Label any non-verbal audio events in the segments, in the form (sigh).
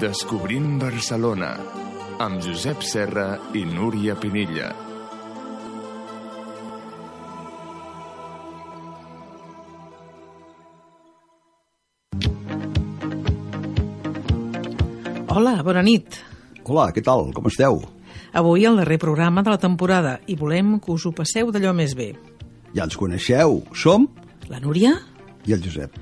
Descobrint Barcelona amb Josep Serra i Núria Pinilla. Hola, bona nit. Hola, què tal? Com esteu? Avui el darrer programa de la temporada i volem que us ho passeu d'allò més bé. Ja ens coneixeu. Som La Núria? I el Josep.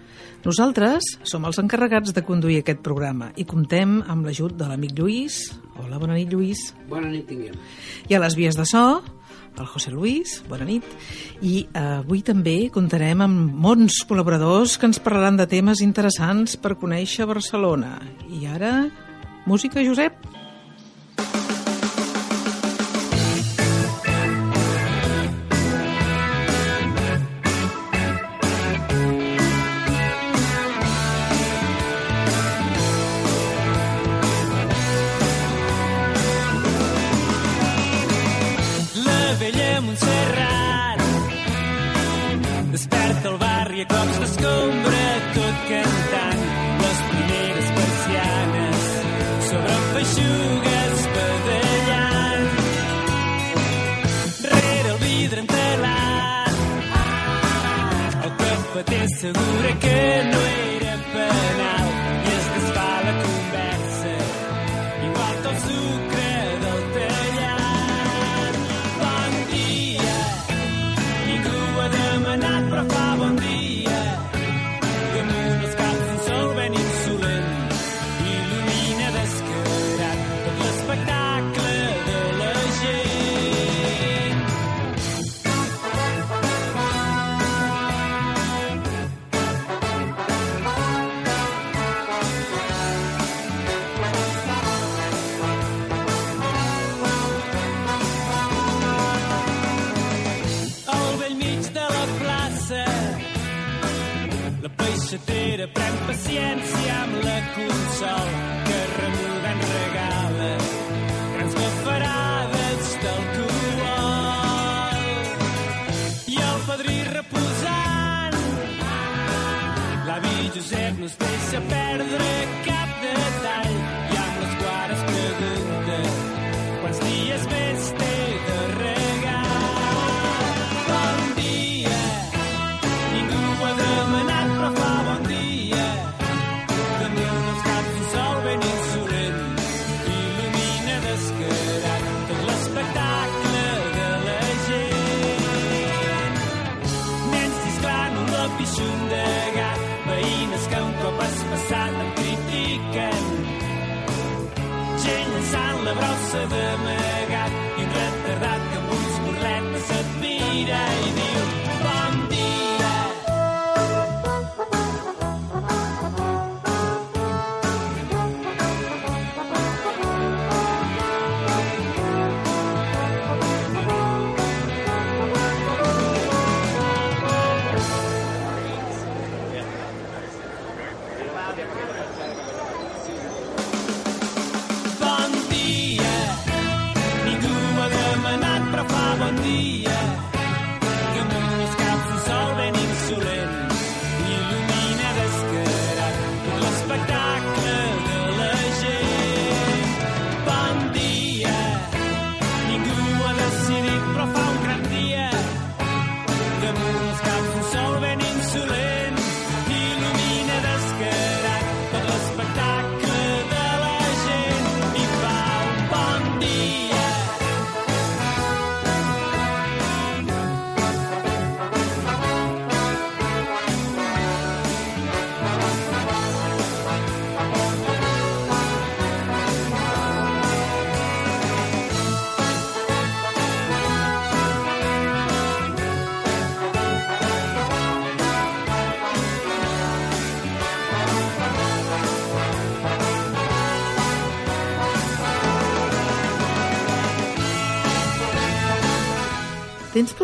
Nosaltres som els encarregats de conduir aquest programa i comptem amb l'ajut de l'amic Lluís. Hola, bona nit, Lluís. Bona nit tinguem. I a les vies de so, el José Luis, bona nit. I eh, avui també comptarem amb molts col·laboradors que ens parlaran de temes interessants per conèixer Barcelona. I ara, música, Josep? to the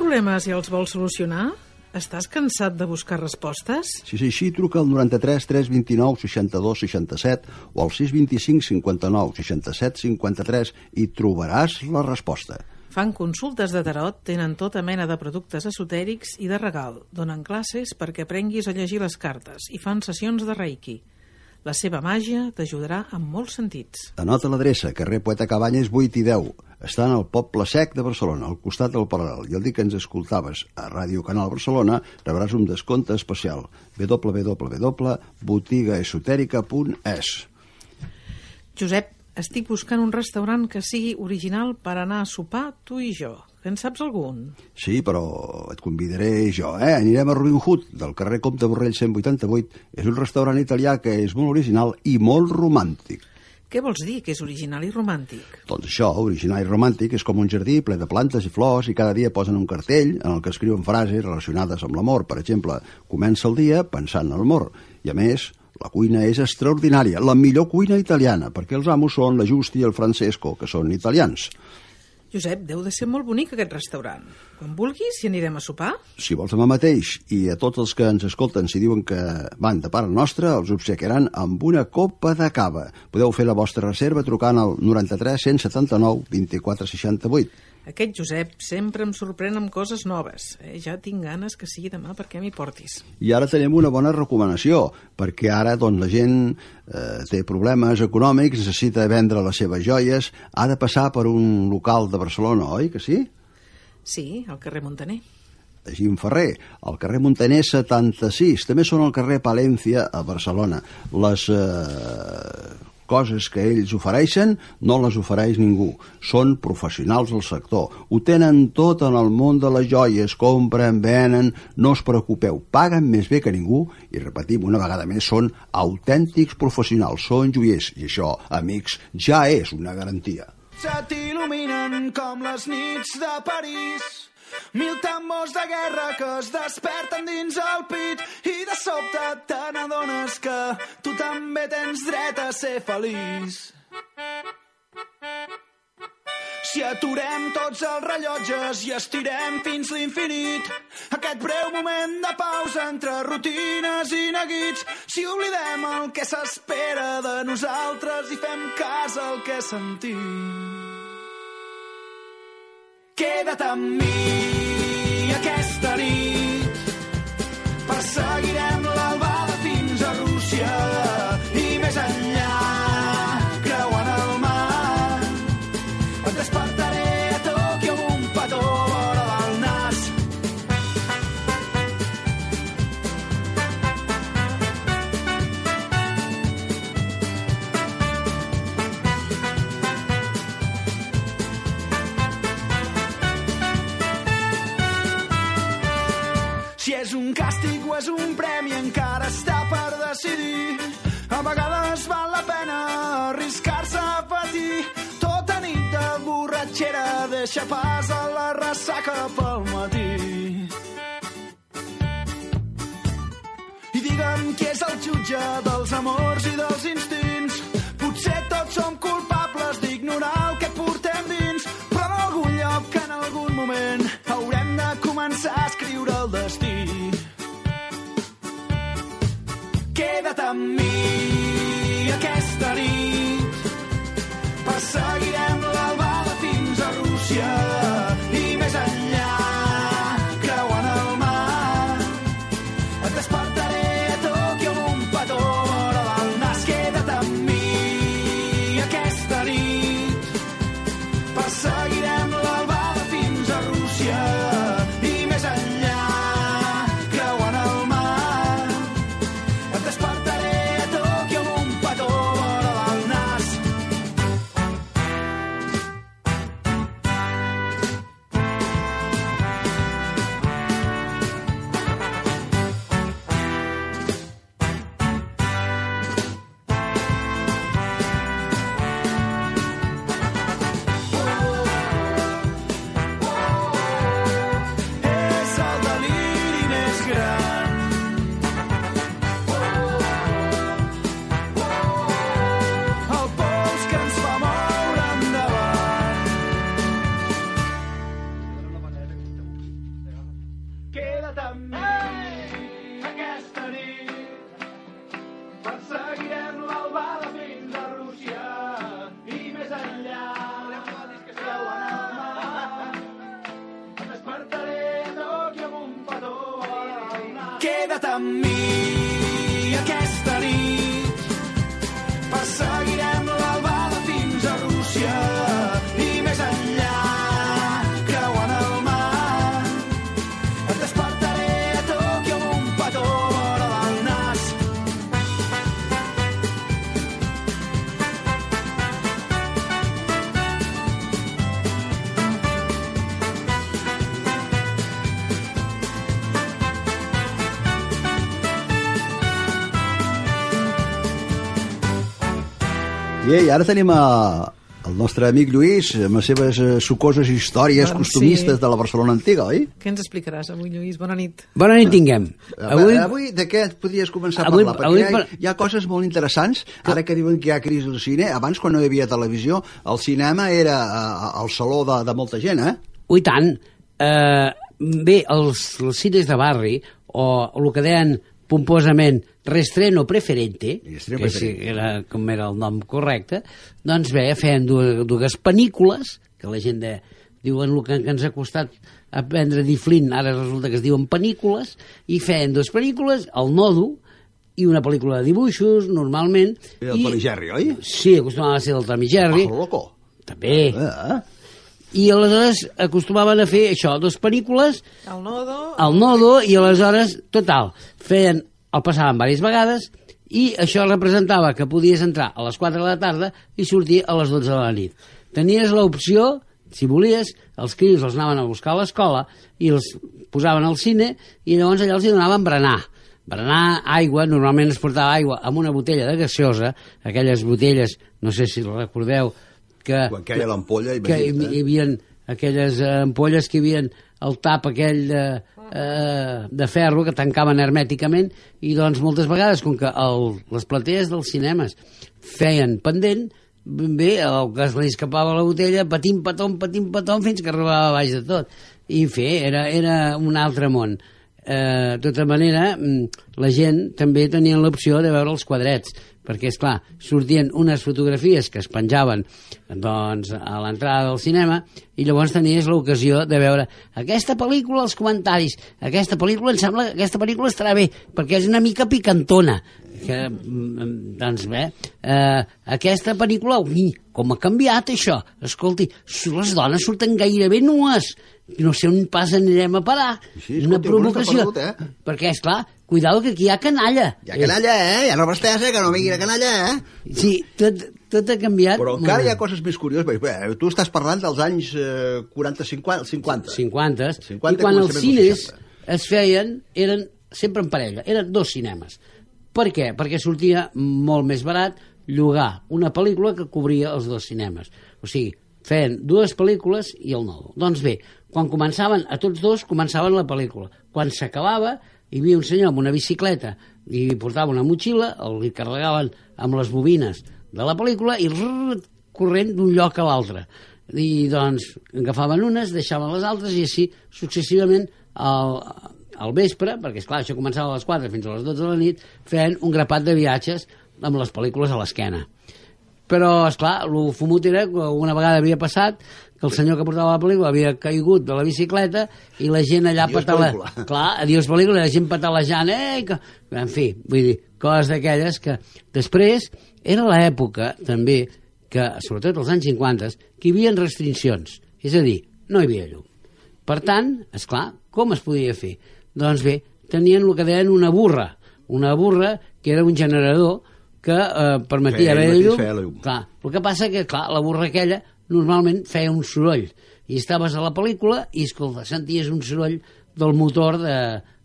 problemes i els vols solucionar? Estàs cansat de buscar respostes? Si és així, truca al 93 329 62 67 o al 625 59 67 53 i trobaràs la resposta. Fan consultes de tarot, tenen tota mena de productes esotèrics i de regal. Donen classes perquè aprenguis a llegir les cartes i fan sessions de reiki. La seva màgia t'ajudarà en molts sentits. Anota l'adreça, carrer Poeta Cabanyes 8 i 10. Està en el poble sec de Barcelona, al costat del Paral·lel. I el dia que ens escoltaves a Ràdio Canal Barcelona rebràs un descompte especial. www.botigaesotèrica.es Josep, estic buscant un restaurant que sigui original per anar a sopar tu i jo. En saps algun? Sí, però et convidaré jo, eh? Anirem a Robin Hood, del carrer Comte Borrell 188. És un restaurant italià que és molt original i molt romàntic. Què vols dir que és original i romàntic? Doncs això, original i romàntic, és com un jardí ple de plantes i flors i cada dia posen un cartell en el que escriuen frases relacionades amb l'amor. Per exemple, comença el dia pensant en l'amor. I a més, la cuina és extraordinària, la millor cuina italiana, perquè els amos són la Justi i el Francesco, que són italians. Josep, deu de ser molt bonic aquest restaurant. Quan vulguis hi anirem a sopar. Si vols demà mateix, i a tots els que ens escolten si diuen que van de part nostra, els obsequiaran amb una copa de cava. Podeu fer la vostra reserva trucant al 93 179 24 68. Aquest Josep sempre em sorprèn amb coses noves. Eh? Ja tinc ganes que sigui demà perquè m'hi portis. I ara tenim una bona recomanació, perquè ara doncs, la gent eh, té problemes econòmics, necessita vendre les seves joies, ha de passar per un local de Barcelona, oi que sí? Sí, al carrer Montaner. Jim Ferrer, al carrer Montaner 76, també són al carrer Palència a Barcelona. Les eh, coses que ells ofereixen no les ofereix ningú. Són professionals del sector. Ho tenen tot en el món de les joies, compren, venen, no us preocupeu, paguen més bé que ningú i repetim una vegada més, són autèntics professionals, són joiers i això, amics, ja és una garantia. Se t'il·luminen com les nits de París. Mil tambors de guerra que es desperten dins el pit i de sobte te n'adones que tu també tens dret a ser feliç. Si aturem tots els rellotges i estirem fins l'infinit, aquest breu moment de pausa entre rutines i neguits, si oblidem el que s'espera de nosaltres i fem cas al que sentim. Queda't amb mi aquesta nit. Perseguirem és un premi encara està per decidir. A vegades val la pena arriscar-se a patir. Tota nit de borratxera deixa pas a la ressaca pel matí. I digue'm qui és el jutge dels amors i dels instints. Potser tots som culpables d'ignorar el que portem dins, però en algun lloc, en algun moment, haurem de començar a escriure el destí. Amb mi aquesta nit. Perseguirem I ara tenim a, el nostre amic Lluís amb les seves eh, sucoses històries Doncs costumistes sí. de la Barcelona antiga, oi? Què ens explicaràs avui, Lluís? Bona nit. Bona nit tinguem. Avui, Avui, avui de què podries començar a Avui- parlar? Perquè avui hi, ha, hi ha coses molt interessants. Ara que diuen que hi ha crisi al cine, abans quan no hi havia televisió, el cinema era eh, el saló de, de molta gent, eh? ui tant, eh, bé, els, els cines de barri, o el que deien pomposament restreno preferente, Reestreno que preferente. era com era el nom correcte, doncs bé, feien dues, dues pel·lícules, que la gent de, diuen el que, que ens ha costat aprendre a dir Flint, ara resulta que es diuen pel·lícules, i feien dues pel·lícules, El Nodo, i una pel·lícula de dibuixos, normalment. Era el Tom i Jerry, oi? Sí, acostumava a ser el Tom Jerry. Pajo loco. També. Eh? I aleshores acostumaven a fer això, dues pel·lícules, El nodo... al nodo, i aleshores, total, feien, el passaven diverses vegades, i això representava que podies entrar a les 4 de la tarda i sortir a les 12 de la nit. Tenies l'opció, si volies, els crios els anaven a buscar a l'escola i els posaven al cine i llavors allà els hi donaven berenar. Berenar, aigua, normalment es portava aigua amb una botella de gaseosa, aquelles botelles, no sé si recordeu, que, Quan queia l'ampolla, que hi, hi eh? havia aquelles eh, ampolles que hi havia el tap aquell de, eh, de ferro que tancaven hermèticament i doncs moltes vegades com que el, les platees dels cinemes feien pendent bé, el que se li escapava la botella patim patom, patim patom fins que arribava a baix de tot. I en fi, era, era un altre món. Eh, de tota manera mm, la gent també tenien l'opció de veure els quadrets perquè, és clar, sortien unes fotografies que es penjaven doncs, a l'entrada del cinema i llavors tenies l'ocasió de veure aquesta pel·lícula, els comentaris aquesta pel·lícula, em sembla que aquesta pel·lícula estarà bé perquè és una mica picantona. Que, mm, doncs bé eh, aquesta pel·lícula ui, com ha canviat això? Escolti, les dones surten gairebé nues no sé on pas anirem a parar. Sí, una escolti, provocació. perdut, eh? perquè, és clar, cuidado que aquí hi ha canalla Hi ha canalla, eh? Hi ha robestesa, que no vingui la canalla, eh? Sí, tot, tot ha canviat. Però encara molt. hi ha coses més curioses. Bé, tu estàs parlant dels anys eh, 40-50. 50. 50. 50 I quan els cines 60. es feien, eren sempre en parella, eren dos cinemes. Per què? Perquè sortia molt més barat llogar una pel·lícula que cobria els dos cinemes. O sigui, feien dues pel·lícules i el nou. Doncs bé, quan començaven, a tots dos començaven la pel·lícula. Quan s'acabava, hi havia un senyor amb una bicicleta i portava una motxilla, el li carregaven amb les bobines de la pel·lícula i rrr, corrent d'un lloc a l'altre. I doncs agafaven unes, deixaven les altres i així successivament al, al vespre, perquè és clar, això començava a les 4 fins a les 12 de la nit, feien un grapat de viatges amb les pel·lícules a l'esquena. Però, és clar, el fumut era que una vegada havia passat que el senyor que portava la pel·lícula havia caigut de la bicicleta i la gent allà patala... (laughs) Clar, adiós pel·lícula, la gent patalejant, eh? Que... En fi, vull dir, coses d'aquelles que... Després, era l'època, també, que, sobretot als anys 50, que hi havia restriccions. És a dir, no hi havia llum. Per tant, és clar, com es podia fer? Doncs bé, tenien el que deien una burra. Una burra que era un generador que eh, permetia haver llum. Clar, el que passa que, clar, la burra aquella normalment feia un soroll i estaves a la pel·lícula i, escolta, senties un soroll del motor de,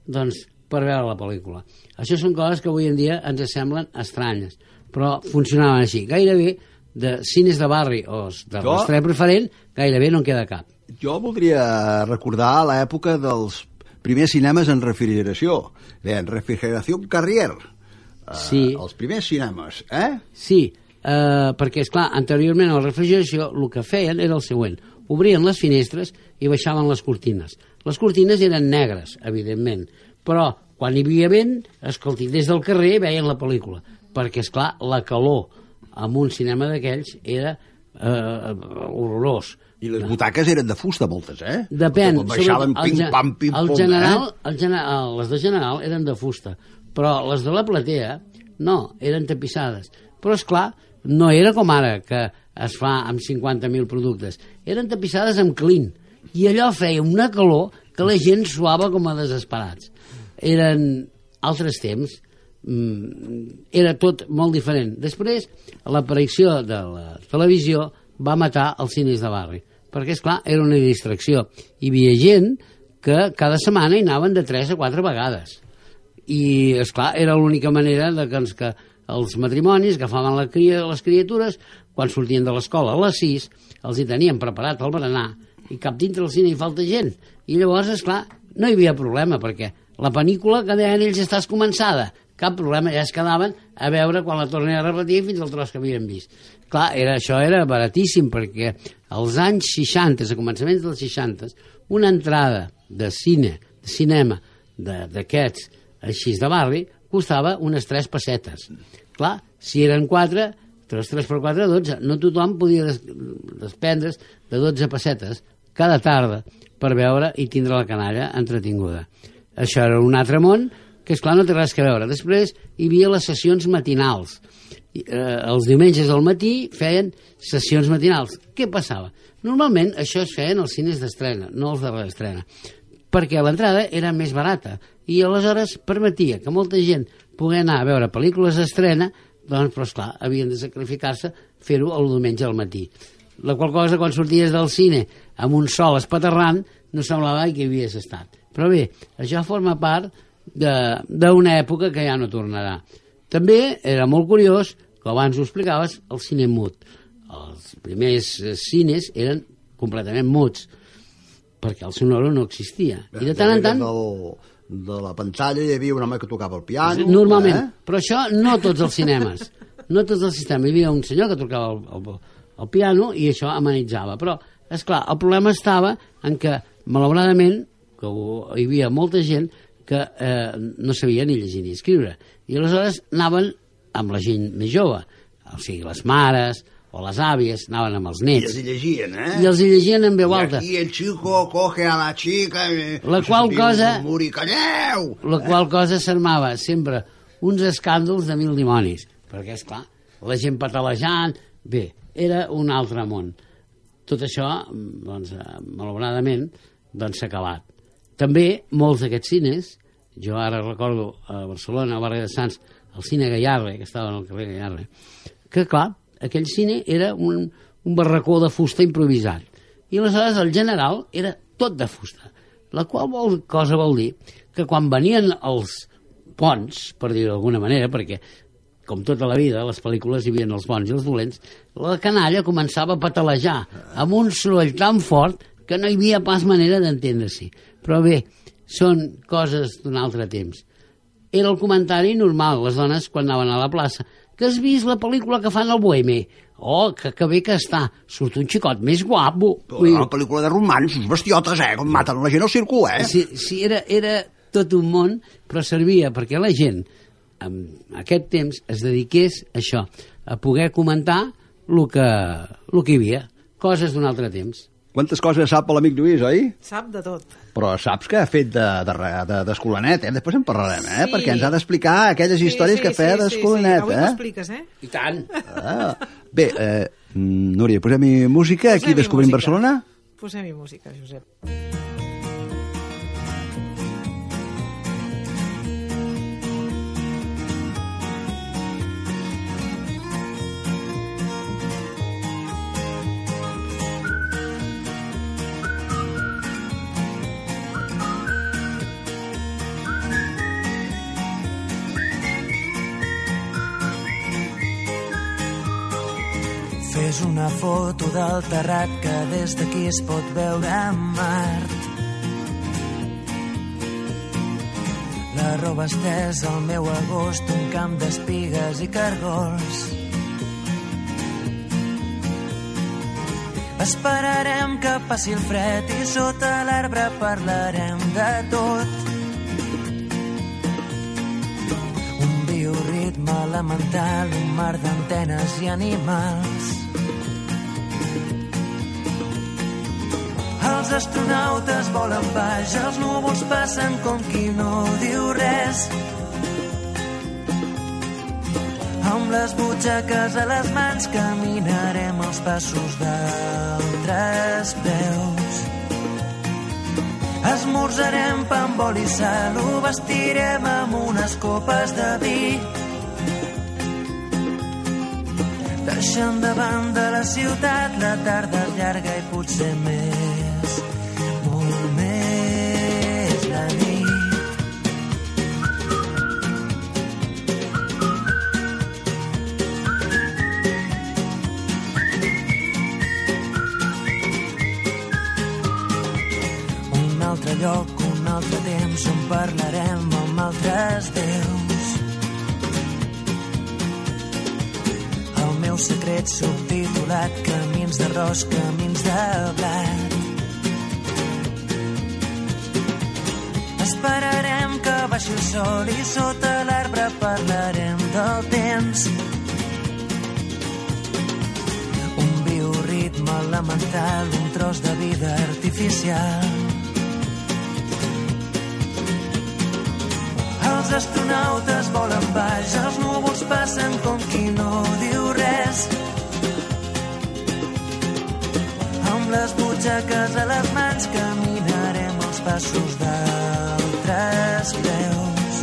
doncs, per veure la pel·lícula. Això són coses que avui en dia ens semblen estranyes, però funcionaven així. Gairebé de cines de barri o de Jo- l'estrella preferent, gairebé no en queda cap. Jo voldria recordar l'època dels primers cinemes en refrigeració. En refrigeració Carrier. Eh, Sí. Els primers cinemes, eh? Sí, eh, perquè, és clar anteriorment a la refrigeració el que feien era el següent. Obrien les finestres i baixaven les cortines. Les cortines eren negres, evidentment, però quan hi havia vent, escolti, des del carrer veien la pel·lícula, perquè, és clar la calor en un cinema d'aquells era eh, horrorós. I les butaques eren de fusta, moltes, eh? Depèn. Quan baixaven el pim, pam, pim, el pom, general, eh? el general, les de general eren de fusta, però les de la platea, no, eren tapissades. Però, és clar, no era com ara, que es fa amb 50.000 productes. Eren tapissades amb clean. I allò feia una calor que la gent suava com a desesperats. Eren altres temps, mm, era tot molt diferent. Després, l'aparició de la televisió va matar els cines de barri, perquè, és clar era una distracció. Hi havia gent que cada setmana hi anaven de 3 a 4 vegades. I, és clar era l'única manera de que, ens, que els matrimonis, agafaven la cria, les criatures, quan sortien de l'escola a les 6, els hi tenien preparat el berenar, i cap dintre del cine hi falta gent. I llavors, és clar, no hi havia problema, perquè la pel·lícula que deien ells està començada, cap problema, ja es quedaven a veure quan la tornen a repetir fins al tros que havien vist. Clar, era, això era baratíssim, perquè als anys 60, a començaments dels 60, una entrada de cine, de cinema, d'aquests així de barri, costava unes 3 pessetes. Clar, si eren 4, 3, 3 per 4, 12. No tothom podia des desprendre's de 12 pessetes cada tarda per veure i tindre la canalla entretinguda. Això era un altre món que, és clar no té res a veure. Després hi havia les sessions matinals. Eh, els diumenges al matí feien sessions matinals. Què passava? Normalment això es feien als cines d'estrena, no els de l'estrena, perquè l'entrada era més barata i aleshores permetia que molta gent pogués anar a veure pel·lícules d'estrena, doncs, però esclar, havien de sacrificar-se fer-ho el diumenge al matí. La qual cosa, quan sorties del cine amb un sol espaterrant, no semblava que hi havies estat. Però bé, això forma part d'una època que ja no tornarà. També era molt curiós, que abans ho explicaves, el cine mut. Els primers eh, cines eren completament muts, perquè el sonoro no existia. I de tant en tant... Del, de la pantalla hi havia un home que tocava el piano. Normalment, Eh? però això no tots els cinemes. No tots els sistemes. Hi havia un senyor que tocava el, el, el piano i això amenitzava. Però, és clar, el problema estava en que, malauradament, que ho- hi havia molta gent que eh, no sabia ni llegir ni escriure. I aleshores anaven amb la gent més jove, o sigui, les mares o les àvies, anaven amb els I nets. els hi llegien, eh? I els hi llegien en veu I alta. aquí el chico coge a la chica... eh, La qual cosa- Muri, calleu! la qual cosa s'armava sempre uns escàndols de mil dimonis, perquè, és clar, la gent patalejant... Bé, era un altre món. Tot això, doncs, eh, malauradament, doncs s'ha acabat. També molts d'aquests cines, jo ara recordo a Barcelona, a Barri de Sants, el cine Gallarre, que estava al carrer Gallarre, que clar, aquell cine era un, un barracó de fusta improvisat. I aleshores el general era tot de fusta. La qual vol, cosa vol dir que quan venien els ponts, per dir-ho d'alguna manera, perquè com tota la vida, les pel·lícules hi havia els bons i els dolents, la canalla començava a patalejar amb un soroll tan fort que no hi havia pas manera d'entendre-s'hi. Però bé, són coses d'un altre temps. Era el comentari normal, les dones, quan anaven a la plaça, que has vist la pel·lícula que fan al Boheme? Oh, que, que bé que està. Surt un xicot més guapo. Vull dir, Una pel·lícula de romansos, bestiotes, eh? Com maten la gent al circo, eh? Sí, sí era, era tot un món, però servia perquè la gent en aquest temps es dediqués a això, a poder comentar el que, el que hi havia, coses d'un altre temps. Quantes coses sap l'amic Lluís, oi? Sap de tot. Però saps que ha fet d'escolanet, de, de, d'escolanet, eh? Després en parlarem, eh? Sí. Perquè ens ha d'explicar aquelles històries que feia d'escolanet, Avui eh? m'expliques, eh? I tant! Ah. Bé, eh, Núria, posem-hi música, aquí Posem-hi descobrim música. Barcelona. Posem-hi música, Josep. Fes una foto del terrat que des d'aquí es pot veure a Mart. La roba estesa al meu agost, un camp d'espigues i cargols. Esperarem que passi el fred i sota l'arbre parlarem de tot. Bioritme elemental, un mar d'antenes i animals. Els astronautes volen baix, els núvols passen com qui no diu res. Amb les butxaques a les mans caminarem els passos d'altres peus. Esmorzarem pa amb oli i sal, ho vestirem amb unes copes de vi. Deixant davant de la ciutat la tarda llarga i potser més, molt més la nit. Un altre lloc, un altre temps on parlarem amb altres déus secret subtitulat Camins d'arròs, camins de blat. Esperarem que baixi el sol i sota l'arbre parlarem del temps. Un bioritme elemental, un tros de vida artificial. Els astronautes volen baix, els núvols passen com qui no diu res. Amb les butxaques a les mans caminarem els passos d'altres peus.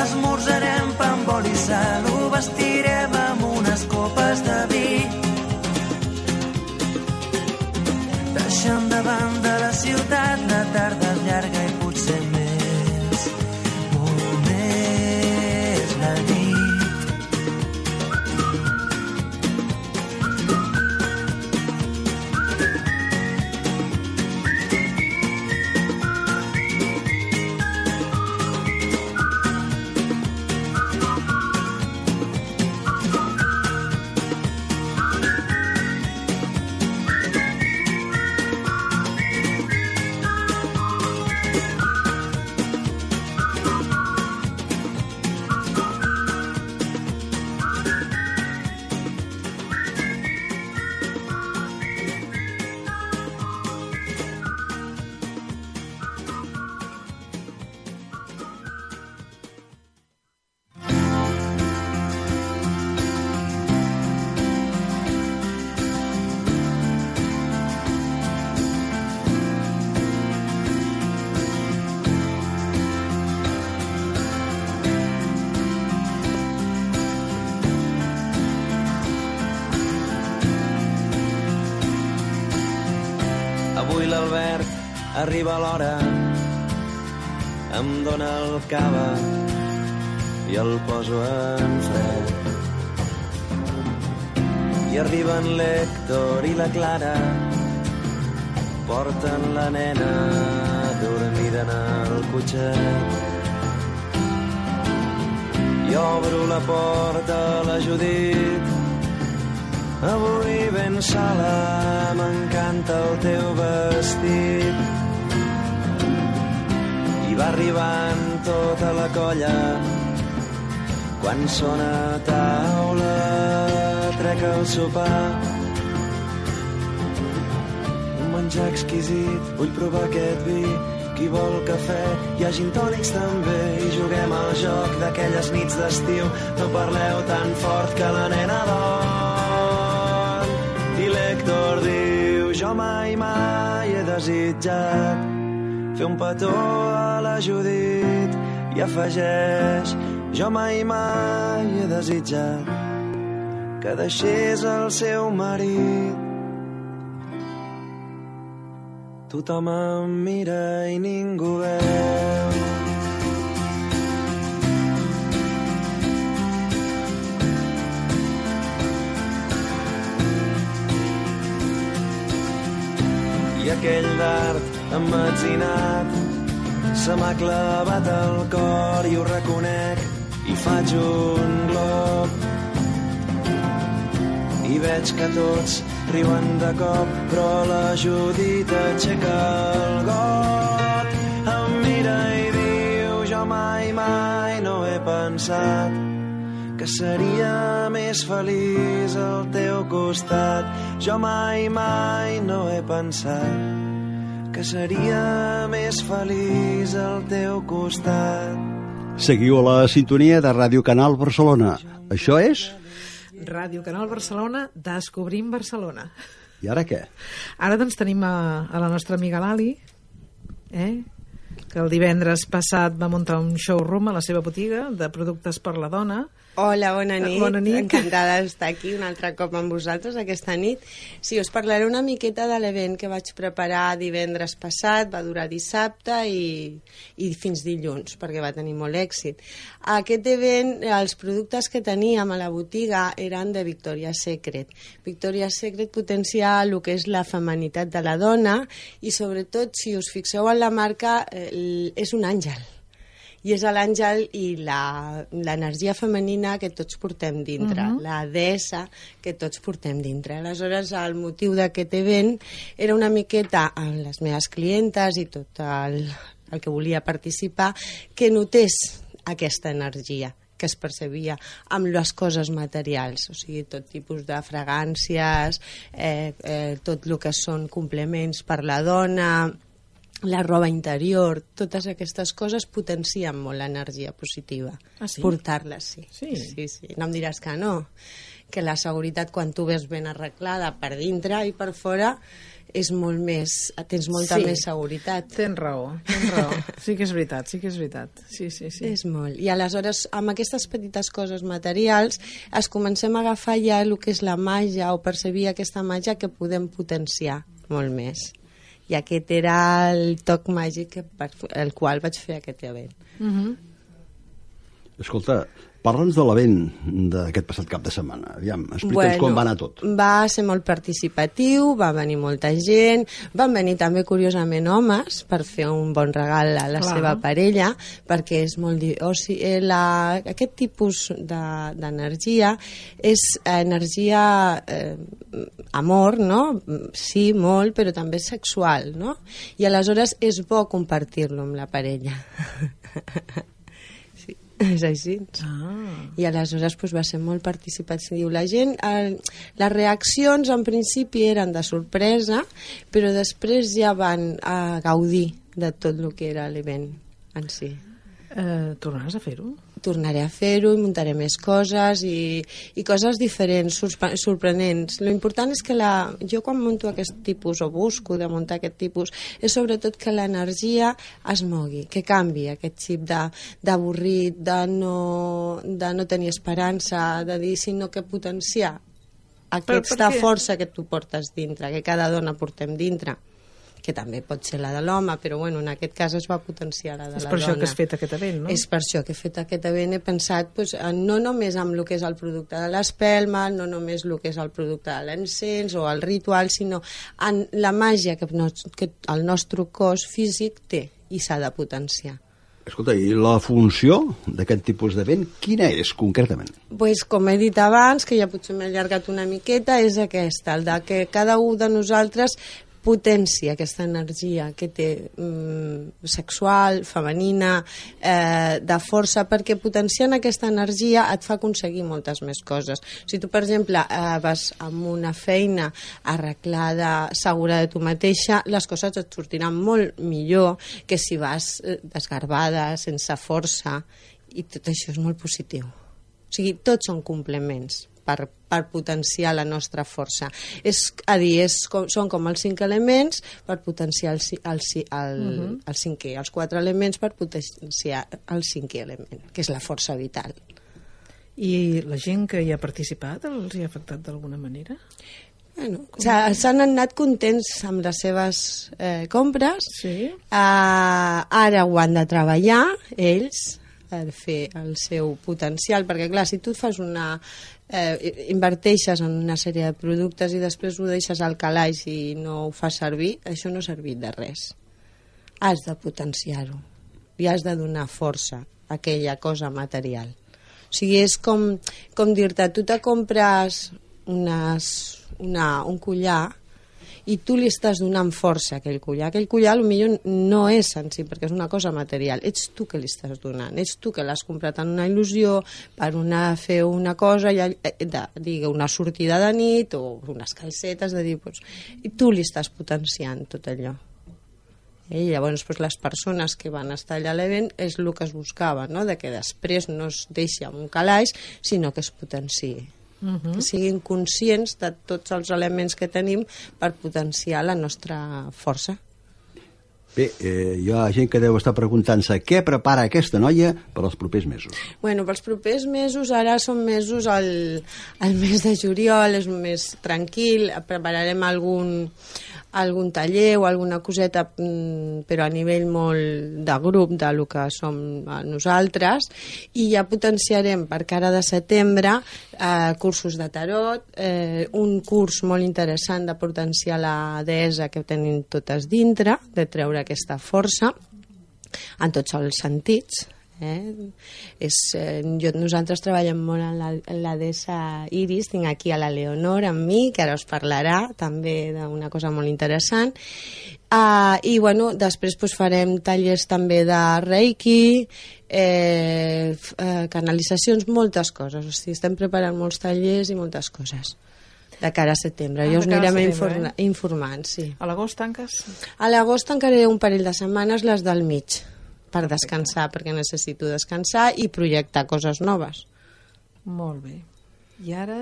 Esmorzarem pa amb oli i sal, ho vestirem amb unes copes de vi. Deixant de la ciutat la tarda arriba l'hora, em dóna el cava i el poso en fred. I arriben l'Hèctor i la Clara, porten la nena dormida en el cotxet. I obro la porta a la Judit, Avui ben sola m'encanta el teu vestit. Va arribant tota la colla quan sona taula trec el sopar. Un menjar exquisit, vull provar aquest vi. Qui vol cafè, hi ha gin tònics també i juguem al joc d'aquelles nits d'estiu. No parleu tan fort que la nena dorm. I l'Hèctor diu, jo mai, mai he desitjat fer un petó a la Judit i afegeix, jo mai, mai he desitjat que deixés el seu marit. Tothom em mira i ningú veu. I aquell dard emmetzinat se m'ha clavat al cor i ho reconec i faig un glob. I veig que tots riuen de cop, però la Judit aixeca el got. Em mira i diu, jo mai, mai no he pensat que seria més feliç al teu costat. Jo mai, mai no he pensat que seria més feliç al teu costat. Seguiu a la sintonia de Ràdio Canal Barcelona. Això és... Ràdio Canal Barcelona, Descobrim Barcelona. I ara què? Ara doncs tenim a, a la nostra amiga Lali, eh? que el divendres passat va muntar un showroom a la seva botiga de productes per la dona Hola, bona nit. Bona nit. Encantada d'estar aquí un altre cop amb vosaltres aquesta nit. Sí, us parlaré una miqueta de l'event que vaig preparar divendres passat, va durar dissabte i, i fins dilluns, perquè va tenir molt èxit. Aquest event, els productes que teníem a la botiga eren de Victoria's Secret. Victoria's Secret potencia el que és la femanitat de la dona i sobretot, si us fixeu en la marca, eh, és un àngel i és l'àngel i la- l'energia femenina que tots portem dintre, uh -huh. la deessa que tots portem dintre. Aleshores, el motiu d'aquest event era una miqueta amb les meves clientes i tot el, el que volia participar, que notés aquesta energia que es percebia amb les coses materials, o sigui, tot tipus de fragàncies, eh, eh, tot el que són complements per la dona, la roba interior, totes aquestes coses potencien molt l'energia positiva. Ah, sí? Portar-les, sí. Sí? sí, sí. No em diràs que no. Que la seguretat, quan tu ves ben arreglada per dintre i per fora, és molt més... Tens molta Sí. més seguretat. Tens raó, tens raó. Sí que és veritat, sí que és veritat. Sí, sí, sí. És molt. I aleshores, amb aquestes petites coses materials, es comencem a agafar ja el que és la màgia o percebir aquesta màgia que podem potenciar molt més. I aquest era el toc màgic per el qual vaig fer aquest event. Escolta, parla'ns de l'event d'aquest passat cap de setmana. Aviam, explica'ns com va anar tot. Va ser molt participatiu, va venir molta gent, van venir també, curiosament, homes per fer un bon regal a la Clar. seva parella, perquè és molt... O sigui, eh, la, aquest tipus de- d'energia és energia eh, amor, no? Sí, molt, però també sexual, no? I aleshores és bo compartir-lo amb la parella. (laughs) és així. Ah, I aleshores pues, va ser molt participatiu. La gent, eh, les reaccions en principi eren de sorpresa, però després ja van a gaudir de tot el que era l'event en si. eh, tornaràs a fer-ho? Tornaré a fer-ho i muntaré més coses i, i coses diferents, sorpre- sorprenents. Lo important és que la, jo quan munto aquest tipus o busco de muntar aquest tipus és sobretot que l'energia es mogui, que canvi aquest xip de- d'avorrit, de, no, de no tenir esperança, de dir sinó que potenciar aquesta força que tu portes dintre, que cada dona portem dintre que també pot ser la de l'home, però bueno, en aquest cas es va potenciar la de És la per dona. això que has fet aquest event, no? És per això que he fet aquest event, he pensat pues, no només amb el que és el producte de l'espelma, no només el que és el producte de l'encens o el ritual, sinó en la màgia que, no, que el nostre cos físic té i s'ha de potenciar. Escolta, i la funció d'aquest tipus d'event, quina és concretament? pues, com he dit abans, que ja potser m'he allargat una miqueta, és aquesta, el de que cada un de nosaltres potència aquesta energia que té mm, sexual, femenina, eh, de força, perquè potenciant aquesta energia et fa aconseguir moltes més coses. Si tu, per exemple, eh, vas amb una feina arreglada, segura de tu mateixa, les coses et sortiran molt millor que si vas eh, desgarbada, sense força, i tot això és molt positiu. O sigui, tots són complements per, per potenciar la nostra força. És a dir, és com, són com els cinc elements per potenciar el, el, el, uh -huh. el cinquè, els quatre elements per potenciar el cinquè element, que és la força vital. I la gent que hi ha participat els hi ha afectat d'alguna manera? Bueno, s'ha- s'han anat contents amb les seves eh, compres. Sí. Uh, ara ho han de treballar, ells, per fer el seu potencial, perquè clar, si tu fas una... Eh, inverteixes en una sèrie de productes i després ho deixes al calaix i no ho fas servir, això no ha servit de res. Has de potenciar-ho i has de donar força a aquella cosa material. O sigui, és com, com dir-te, tu te compres unes, una, un collar i tu li estàs donant força a aquell collar. Aquell collar potser no és senzill perquè és una cosa material. Ets tu que li estàs donant. Ets tu que l'has comprat en una il·lusió per una, fer una cosa, ja, eh, de, digue, una sortida de nit o unes calcetes, de dir, doncs, i tu li estàs potenciant tot allò. Eh, I llavors doncs, les persones que van estar allà a l'event és el que es buscava, no? de que després no es deixi amb un calaix, sinó que es potenciï. Uh -huh. que siguin conscients de tots els elements que tenim per potenciar la nostra força. Bé, eh, hi ha gent que deu estar preguntant-se què prepara aquesta noia per als propers mesos. Bueno, pels propers mesos, ara són mesos al, al mes de juliol, és un mes tranquil, prepararem algun, algun taller o alguna coseta, mm, però a nivell molt de grup de lo que som eh, nosaltres, i ja potenciarem per cara de setembre eh, cursos de tarot, eh, un curs molt interessant de potenciar la deessa que tenim totes dintre, de treure aquesta força en tots els sentits, Eh? És, eh, jo, nosaltres treballem molt en la, en la dessa Iris, tinc aquí a la Leonor amb mi, que ara us parlarà també d'una cosa molt interessant. Uh, I bueno, després pues, farem tallers també de Reiki, eh, eh, canalitzacions, moltes coses. O sigui, estem preparant molts tallers i moltes coses de cara a setembre. Ah, de us anirem informa informant, sí. A l'agost tanques? A l'agost ha un parell de setmanes les del mig per descansar, perquè necessito descansar i projectar coses noves. Molt bé. I ara...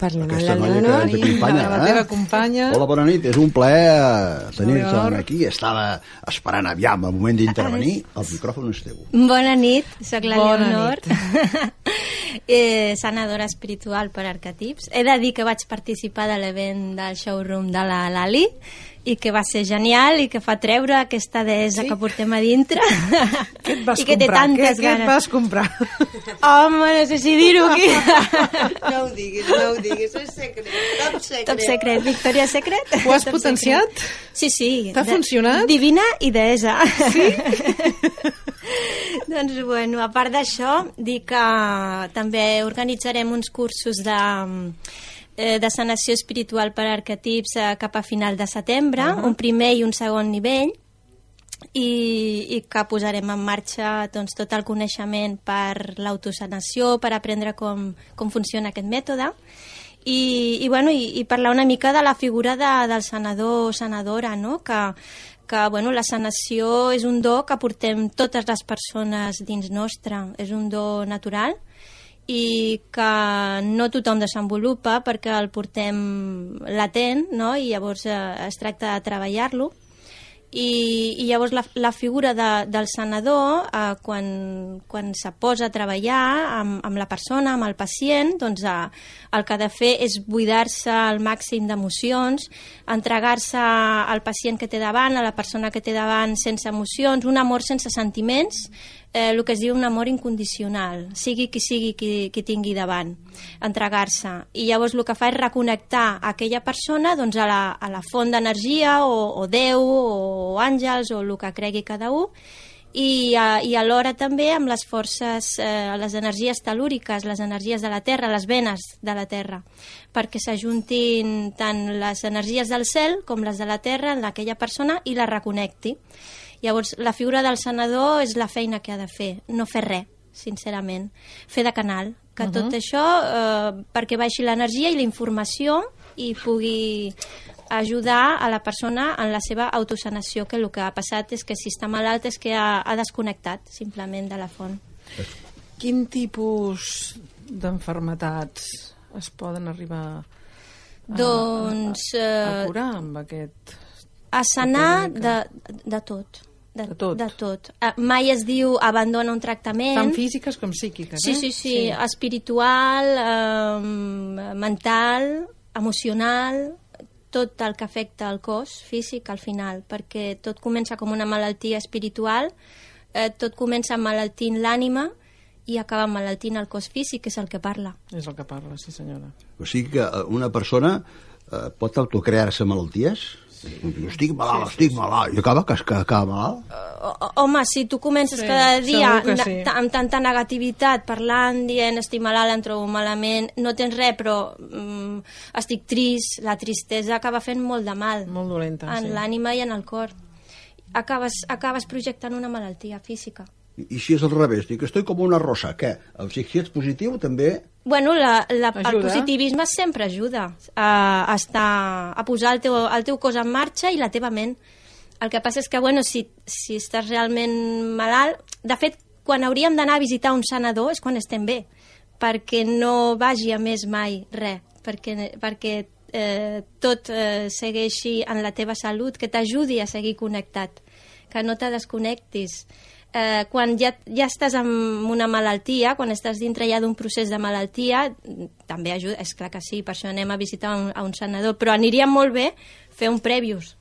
Parlem amb Aquesta la noia que Leonor ens i... acompanya, la eh? teva companya. Hola, bona nit. És un plaer eh, tenir-te aquí. Estava esperant aviam el moment d'intervenir. El micròfon és teu. Bona nit, sóc la Bona Leonor, (laughs) eh, sanadora espiritual per arquetips. He de dir que vaig participar de l'event del showroom de la Lali i que va ser genial i que fa treure aquesta deessa Sí? que portem a dintre (laughs) Què et vas i que té comprar? tantes què, què et ganes. vas comprar? Home, no sé si dir-ho aquí. (laughs) No ho diguis, no ho diguis, és secret, top secret. Top secret, Victoria Secret. Ho has Top potenciat? secret. Sí, sí. T'ha funcionat? Divina i deessa. Sí? (laughs) doncs, bueno, a part d'això, dir que també organitzarem uns cursos de eh, de sanació espiritual per arquetips eh, cap a final de setembre, uh -huh. un primer i un segon nivell, i, i que posarem en marxa doncs, tot el coneixement per l'autosanació, per aprendre com, com funciona aquest mètode i, i, bueno, i, i parlar una mica de la figura de, del sanador o sanadora, no? que, que bueno, la sanació és un do que portem totes les persones dins nostre, és un do natural i que no tothom desenvolupa perquè el portem latent no? i llavors eh, es tracta de treballar-lo i, i llavors la, la figura de, del sanador eh, quan, quan se posa a treballar amb, amb la persona, amb el pacient doncs eh, el que ha de fer és buidar-se al màxim d'emocions entregar-se al pacient que té davant a la persona que té davant sense emocions un amor sense sentiments eh, el que es diu un amor incondicional, sigui qui sigui qui, qui tingui davant, entregar-se. I llavors el que fa és reconnectar aquella persona doncs, a, la, a la font d'energia o, o Déu o àngels o el que cregui cada un i, eh, i alhora també amb les forces, eh, les energies telúriques, les energies de la Terra, les venes de la Terra, perquè s'ajuntin tant les energies del cel com les de la Terra en aquella persona i la reconnecti. Llavors, la figura del sanador és la feina que ha de fer, no fer res, sincerament. Fer de canal, que uh -huh. tot això eh, perquè baixi l'energia i la informació i pugui ajudar a la persona en la seva autosanació, que el que ha passat és que si està malalt és que ha, ha desconnectat simplement de la font. Quin tipus d'enfermetats es poden arribar a, Doncs a eh, curar amb aquest... a sanar de, de tot. De, De tot. De tot. Eh, mai es diu abandona un tractament. Tant físiques com psíquiques, Sí, eh? sí, sí, sí. espiritual, eh, mental, emocional, tot el que afecta el cos físic al final, perquè tot comença com una malaltia espiritual, eh, tot comença malaltint l'ànima i acaba malaltint el cos físic, que és el que parla. És el que parla, sí senyora. O sigui que eh, una persona eh, pot autocrear-se malalties? Jo estic malalt, estic malalt, i acaba que, que acaba malalt? O- o- Home, si tu comences Sí, cada dia sí. amb tanta negativitat, parlant, dient estic malalt, em trobo malament, no tens res, però mm, estic trist, la tristesa acaba fent molt de mal Molt dolenta, en sí. l'ànima i en el cor. Acabes, acabes projectant una malaltia física. I, I si és al revés, dic, estoy com una rosa, què? Sigui, si ets positiu, també... Bueno, la, la, el positivisme sempre ajuda a, a, estar, a posar el teu, el teu cos en marxa i la teva ment. El que passa és que, bueno, si, si estàs realment malalt... De fet, quan hauríem d'anar a visitar un sanador és quan estem bé, perquè no vagi a més mai res, perquè, perquè eh, tot eh, segueixi en la teva salut, que t'ajudi a seguir connectat, que no te desconnectis. Eh, quan ja, ja estàs amb una malaltia, quan estàs dintre ja d'un procés de malaltia, també ajuda, és clar que sí, per això anem a visitar un, a un sanador, però aniria molt bé fer un previus,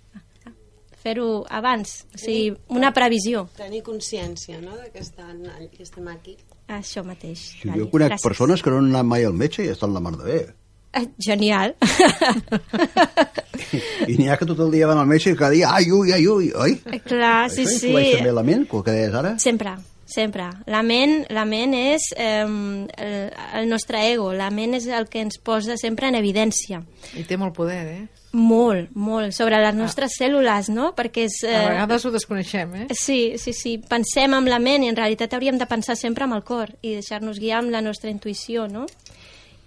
fer-ho abans, o sigui, una previsió. Tenir consciència, no?, de que, estan, que estem aquí. Això mateix. Sí, jo conec gràcies. persones que no han anat mai al metge i estan la mar de bé. Eh, Genial. I n'hi ha que tot el dia van al metge i cada dia, ai, ui, ai, ui, oi? Clar, sí, Això sí. influeix també la ment, que deies ara? Sempre, sempre. La ment, la ment és eh, el, el nostre ego, la ment és el que ens posa sempre en evidència. I té molt poder, eh? Molt, molt, sobre les nostres cèl·lules, no? Perquè és... A vegades ho desconeixem, eh? Sí, sí, sí. Pensem amb la ment i en realitat hauríem de pensar sempre amb el cor i deixar-nos guiar amb la nostra intuïció, no?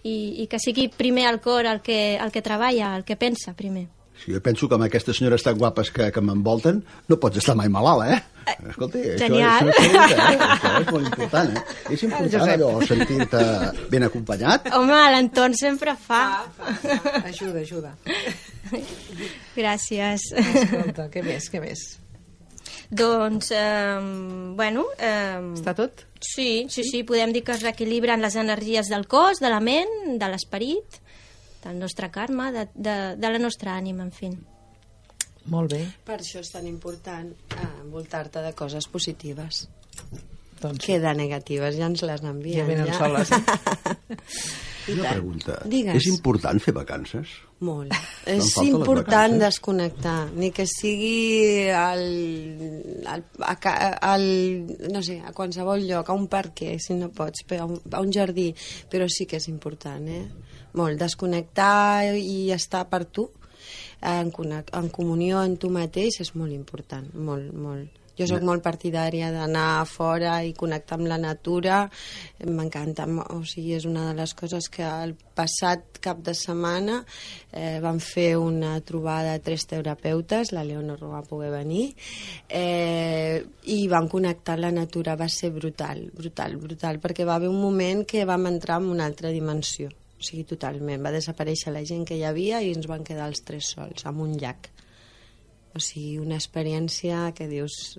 I, i que sigui primer el cor el que, el que treballa, el que pensa primer. Si jo penso que amb aquestes senyores tan guapes que, que m'envolten no pots estar mai malalt, eh? Escolti, això, genial. això, és, eh? això és molt important, eh? És important allò, sentir-te ben acompanyat. Home, l'entorn sempre fa. Ajuda, ajuda. Gràcies. Escolta, què més, què més? doncs, eh, bueno... Eh, Està tot? Sí, sí, sí, podem dir que es reequilibren les energies del cos, de la ment, de l'esperit, del nostre karma, de, de, de la nostra ànima, en fi. Molt bé. Per això és tan important eh, envoltar-te de coses positives. Doncs Que de negatives ja ens les envien. ja venen soles, (laughs) eh? Una pregunta. Digues. És important fer vacances? Molt. És important desconnectar, ni que sigui al, al, a, al, no sé, a qualsevol lloc, a un parc, si no pots, però a un, a un jardí, però sí que és important, eh? Molt, desconnectar i estar per tu, en, en comunió amb tu mateix és molt important, molt, molt. Jo sóc molt partidària d'anar fora i connectar amb la natura. M'encanta, o sigui, és una de les coses que el passat cap de setmana eh, van fer una trobada de tres terapeutes, la Leonor no va poder venir, eh, i van connectar la natura. Va ser brutal, brutal, brutal, perquè va haver un moment que vam entrar en una altra dimensió. O sigui, totalment. Va desaparèixer la gent que hi havia i ens van quedar els tres sols, amb un llac. O sigui, una experiència que dius...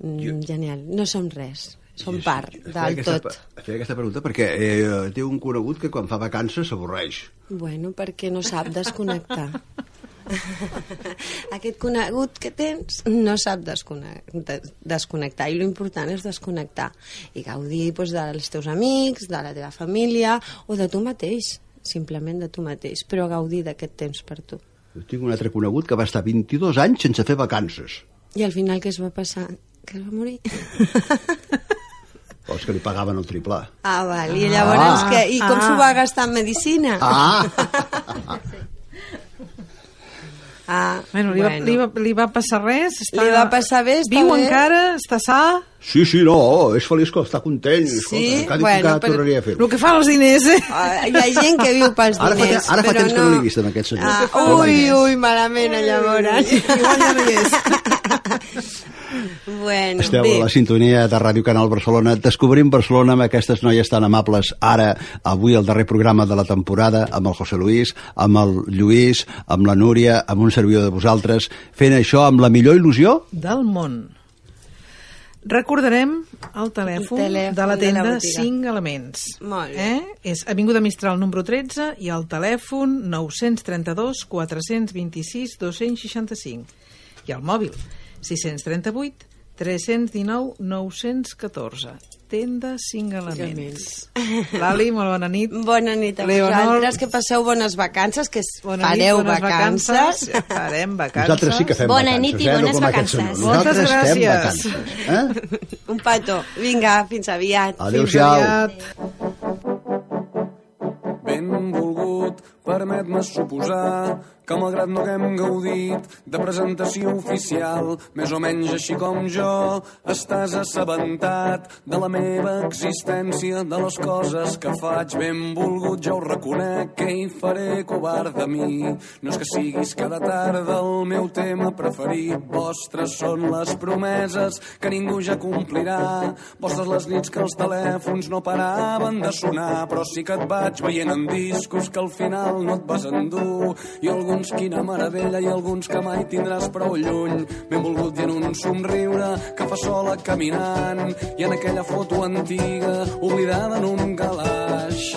Mm, Jo- Genial. No som res, sí, part feia del aquesta, tot. Feia aquesta pregunta perquè eh, té un conegut que quan fa vacances s'avorreix. Bueno, perquè no sap desconnectar. (laughs) Aquest conegut que tens no sap desconnectar i l'important és desconnectar i gaudir doncs, dels teus amics, de la teva família o de tu mateix, simplement de tu mateix, però gaudir d'aquest temps per tu. Jo tinc un altre conegut que va estar 22 anys sense fer vacances. I al final què es va passar? Que es va morir. (laughs) O és que li pagaven el triple. Ah, val. I llavors, Ah. què? I com Ah. s'ho va gastar en medicina? Ah! (laughs) Ah, Bueno, li, va, li, va, li va passar res? Està... Li va passar bé, està Viu bé. encara? Està sa? Sí, sí, no, és feliç que està content. Sí? Escolta, cada Bueno, bueno, però- a fer-ho. El que fan els diners, eh? Ah, hi ha gent que viu pels Ara fa, diners, te- ara fa temps que no l'he vist, amb aquest senyor. Ah, ui, ui, malament, llavors. Igual ja no hi és. (laughs) (laughs) bueno, Esteu bé. a la sintonia de Ràdio Canal Barcelona. Descobrim Barcelona amb aquestes noies tan amables. Ara, avui, el darrer programa de la temporada, amb el José Luis, amb el Lluís, amb la Núria, amb un servidor de vosaltres, fent això amb la millor il·lusió Del món. Recordarem el telèfon, El telèfon de la de la tenda botiga. 5 Elements. Molt bé. Eh? És Avinguda Mistral número 13 i el telèfon 932 426 265. I el mòbil 638 319 914. Tenda 5 Elements. Lali, molt bona nit. Bona nit a Leonor. vosaltres, que passeu bones vacances, que Bona fareu nit, bones vacances. vacances. Farem vacances. Nosaltres sí que fem Bona vacances, nit i eh? bones no com aquest vacances. Nosaltres Moltes fem gràcies. vacances. Eh? Un petó. Vinga, fins aviat. Fins Adéu-siau. aviat. Benvolgut, permet-me suposar que malgrat no haguem gaudit de presentació oficial, més o menys així com jo, estàs assabentat de la meva existència, de les coses que faig. Ben volgut, ja ho reconec, que hi faré covard de mi. No és que siguis cada tarda el meu tema preferit, vostres són les promeses que ningú ja complirà, vostres les nits que els telèfons no paraven de sonar, però sí que et vaig veient en discos que al final no et vas endur, i alguns quina meravella i alguns que mai tindràs prou lluny, ben volgut i en un somriure que fa sola caminant, i en aquella foto antiga oblidada en un calaix.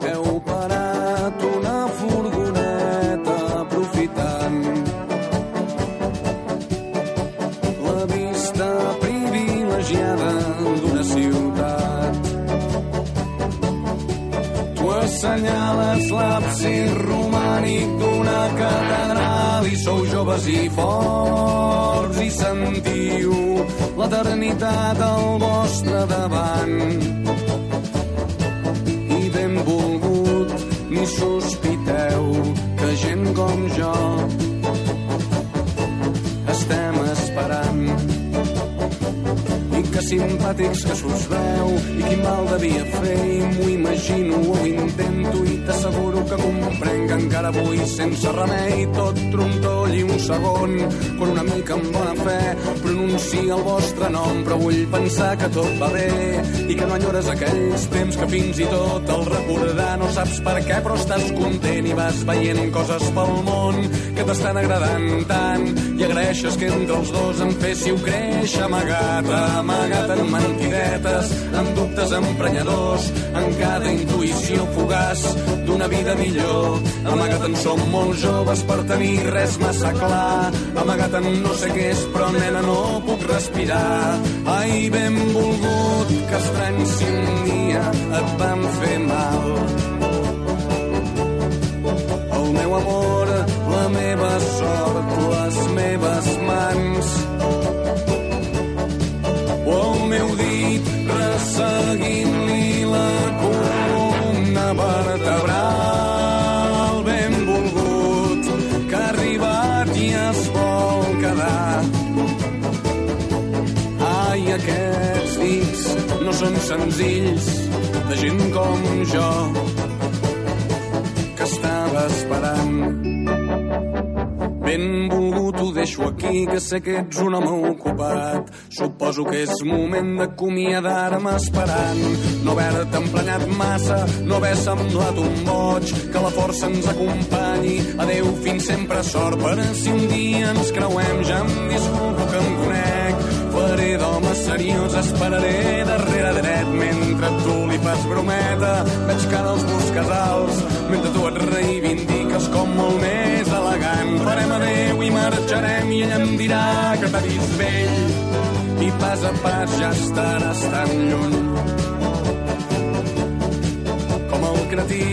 Heu parat una furgoneta aprofitant la vista privilegiada d'una ciutat. Tu assenyales l'absis catedral i sou joves i forts i sentiu l'eternitat al vostre davant. I ben volgut ni sospiteu que gent com jo que simpàtics que s'us veu i quin mal devia fer i m'ho imagino o ho intento i t'asseguro que comprenc. Que encara avui sense remei tot trontoll i un segon quan una mica amb bona fe pronuncia el vostre nom. Però vull pensar que tot va bé i que no enyores aquells temps que fins i tot el recordar no saps per què però estàs content i vas veient coses pel món que t'estan agradant tant. I agraeixes que entre els dos em féssiu créixer amagat, amagat en mentidetes, en dubtes emprenyadors, en cada intuïció fugaç d'una vida millor. Amagat en som molt joves per tenir res massa clar, amagat en no sé què és, però nena no puc respirar. Ai, ben volgut, que estrany si un dia et vam fer mal. Senzills de gent com jo que estava esperant. Ben volgut ho deixo aquí, que sé que ets un home ocupat. Suposo que és moment d'acomiadar-me esperant. No haver-te emprenyat massa, no haver semblat un boig, que la força ens acompanyi. Adeu, fins sempre sort, per si un dia ens creuem, ja em disculpo que em conec. Faré d'home seriós, esperaré darrere dret mentre tu li fas brometa. Veig que ara els busques alts, mentre tu et reivindiques com molt més elegant. Farem adeu i marxarem i ella em dirà que t'ha vist vell i pas a pas ja estaràs tan lluny. Com el cretí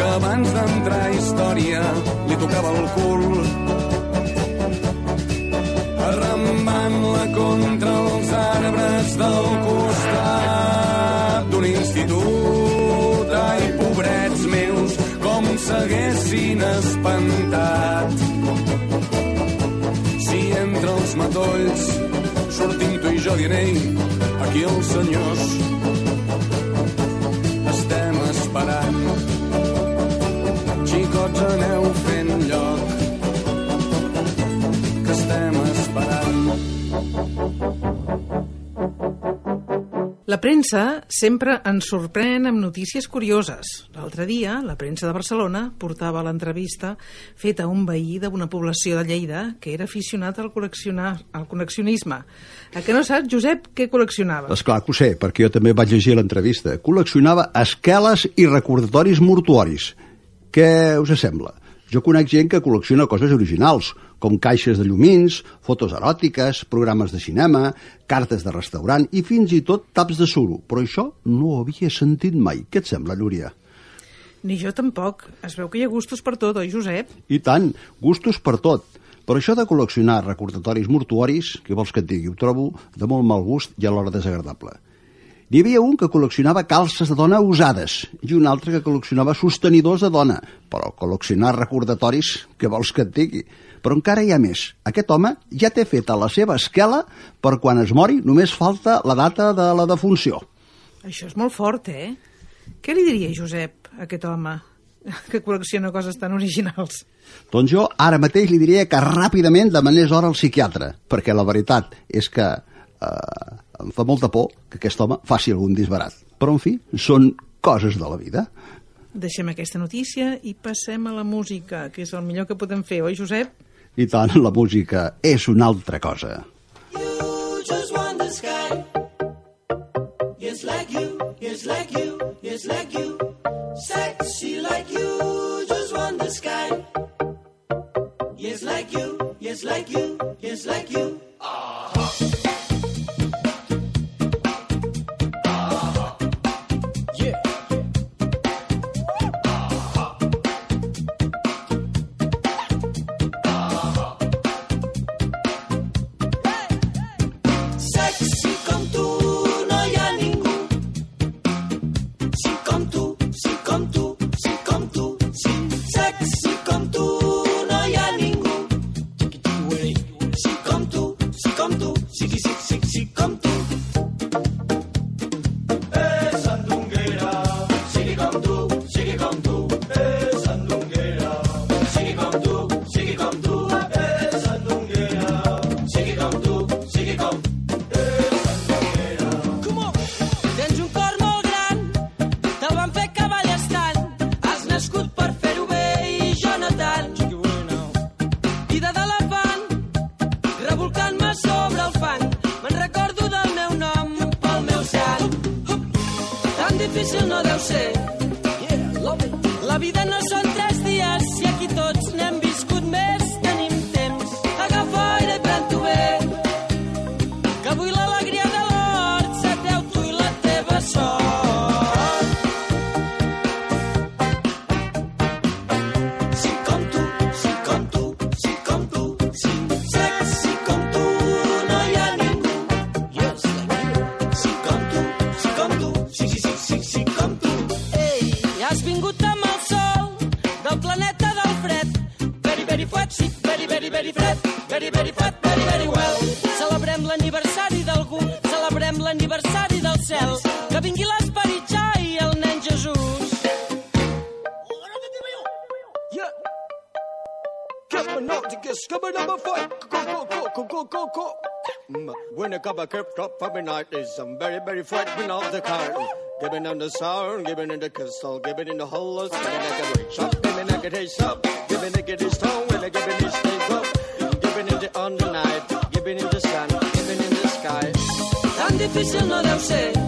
que abans d'entrar a història li tocava el cul arrambant-la contra arbres del costat d'un institut. Ai, pobrets meus, com s'haguessin espantat. Si entre els matolls sortim tu i jo diré aquí els senyors La premsa sempre ens sorprèn amb notícies curioses. L'altre dia, la premsa de Barcelona portava l'entrevista feta a un veí d'una població de Lleida que era aficionat al, al col·leccionisme. A que no saps, Josep, què col·leccionava? És clar que ho sé, perquè jo també vaig llegir l'entrevista. Col·leccionava esqueles i recordatoris mortuoris. Què us sembla? Jo conec gent que col·lecciona coses originals, com caixes de llumins, fotos eròtiques, programes de cinema, cartes de restaurant i fins i tot taps de suro. Però això no ho havia sentit mai. Què et sembla, Núria? Ni jo tampoc. Es veu que hi ha gustos per tot, oi, Josep? I tant, gustos per tot. Però això de col·leccionar recordatoris mortuoris, què vols que et digui, ho trobo de molt mal gust i alhora desagradable. N'hi havia un que col·leccionava calces de dona usades i un altre que col·leccionava sostenidors de dona. Però col·leccionar recordatoris, què vols que et digui? Però encara hi ha més. Aquest home ja té feta la seva esquela per quan es mori només falta la data de la defunció. Això és molt fort, eh? Què li diria Josep, a aquest home, (laughs) que col·lecciona coses tan originals? Doncs jo ara mateix li diria que ràpidament demanés hora al psiquiatre, perquè la veritat és que eh, em fa molta por que aquest home faci algun disbarat. Però, en fi, són coses de la vida. Deixem aquesta notícia i passem a la música, que és el millor que podem fer, oi, Josep? I tant, la música és una altra cosa. You just want the sky. Yes, like you, yes, like you, yes, like you. Sexy like you, Baba crept up from an artist. I'm very, very frightened of the carton. Giving him the sound, giving him the crystal, giving him the hollows, giving him the reach up, giving him the taste up, giving him the stone, giving him the stake up, giving him the on the night, giving him the sun, giving him the sky. And if it's another say.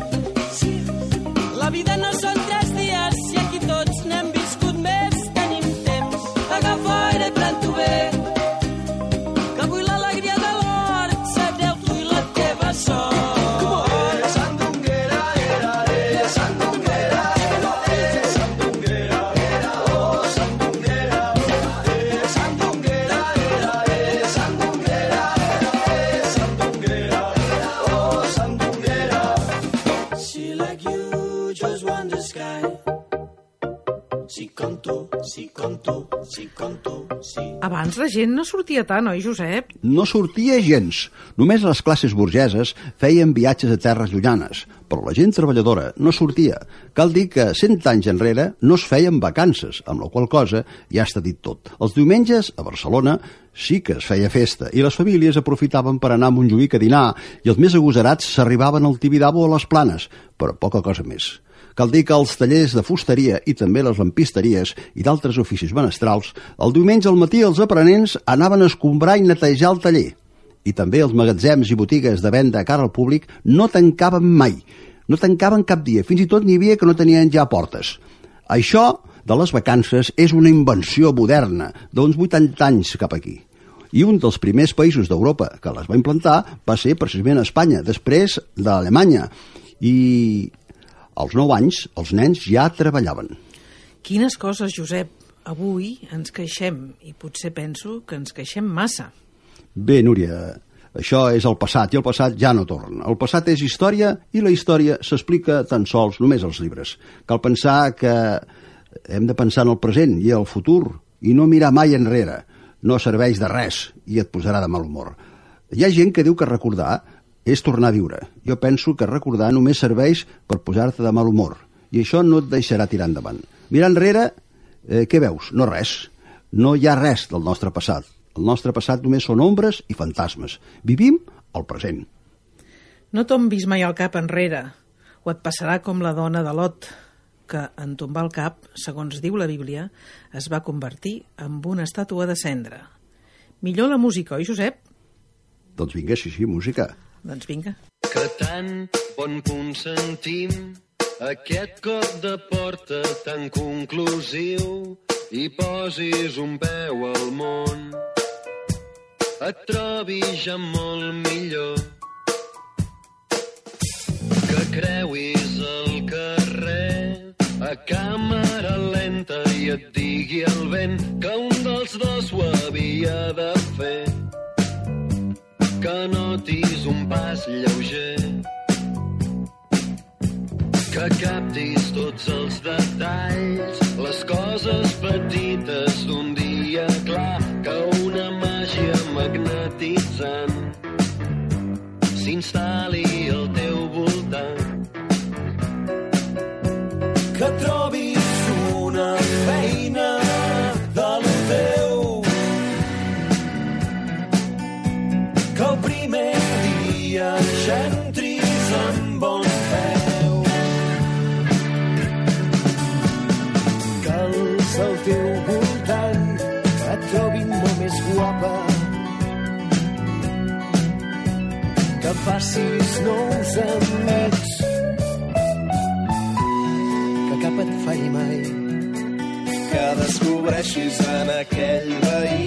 La gent no sortia tant, oi, Josep? No sortia gens. Només les classes burgeses feien viatges a terres llunyanes, però la gent treballadora no sortia. Cal dir que cent anys enrere no es feien vacances, amb la qual cosa ja està dit tot. Els diumenges, a Barcelona, sí que es feia festa i les famílies aprofitaven per anar a Montjuïc a dinar i els més agosarats s'arribaven al Tibidabo o a les Planes, però poca cosa més. Cal dir que els tallers de fusteria i també les lampisteries i d'altres oficis menestrals, el diumenge al matí els aprenents anaven a escombrar i netejar el taller. I també els magatzems i botigues de venda a cara al públic no tancaven mai. No tancaven cap dia, fins i tot n'hi havia que no tenien ja portes. Això de les vacances és una invenció moderna, d'uns 80 anys cap aquí. I un dels primers països d'Europa que les va implantar va ser precisament Espanya, després d'Alemanya. I als 9 anys els nens ja treballaven. Quines coses, Josep. Avui ens queixem, i potser penso que ens queixem massa. Bé, Núria, Això és el passat, i el passat ja no torna. El passat és història, i la història s'explica tan sols només als llibres. Cal pensar que hem de pensar en el present i el futur, i no mirar mai enrere. No serveix de res, i et posarà de mal humor. Hi ha gent que diu que recordar és tornar a viure. Jo penso que recordar només serveix per posar-te de mal humor, i això no et deixarà tirar endavant. Mirar enrere, eh, què veus? No res. No hi ha res del nostre passat. El nostre passat només són ombres i fantasmes. Vivim el present. No tombis mai el cap enrere, o et passarà com la dona de Lot, que en tombar el cap, segons diu la Bíblia, es va convertir en una estàtua de cendra. Millor la música, oi, Josep? Doncs vinga, sí, sí, música. Doncs vinga. Que tan bon punt sentim. Aquest cop de porta tan conclusiu. I posis un peu al món. Et trobis ja molt millor. Que creuis el carrer. A càmera lenta i et digui el vent que un dels dos ho havia de fer que notis un pas lleuger que captis tots els detalls, les coses petites d'un dia clar, que una màgia magnetitzant s'instal·li al teu voltant. que trobis facis nous amics que cap et falli mai. Que descobreixis en aquell veí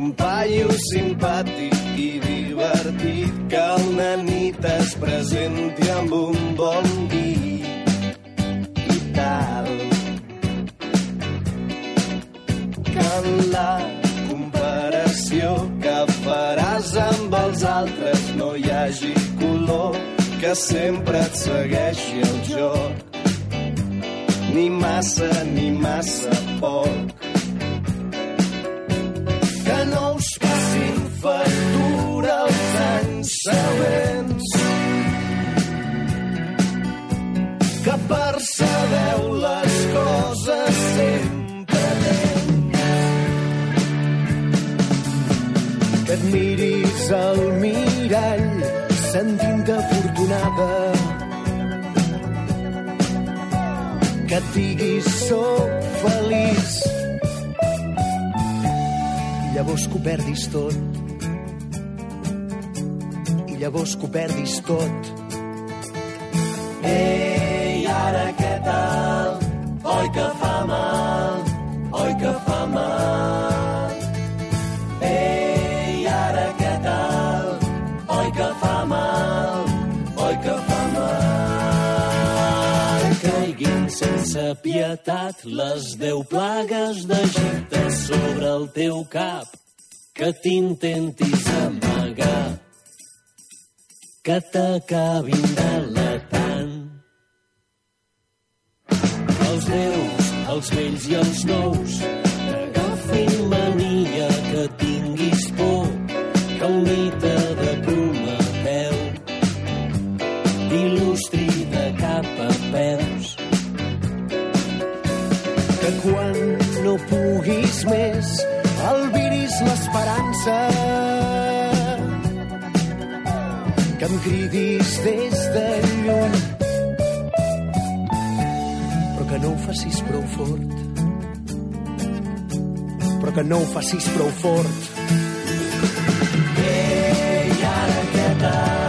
un paio simpàtic i divertit que una nit es presenti amb un bon vi i tal. Que en la comparació que faràs amb els altres no hi hagi color que sempre et segueixi el joc ni massa ni massa poc. Que no us passin factura els anys següents. Que percebeu al mirall sentint-te afortunada que et diguis soc feliç i llavors que ho perdis tot i llavors que ho perdis tot Ei, ara què tal? Oi que fa mal? Oi que fa mal? Ei, sense pietat les deu plagues d'Egipte sobre el teu cap. Que t'intentis amagar que t'acabin delatant. Els déus, els vells i els nous t'agafin mania que tinguis por que el mite l'esperança que em cridis des de lluny però que no ho facis prou fort però que no ho facis prou fort Ei, ara què tal?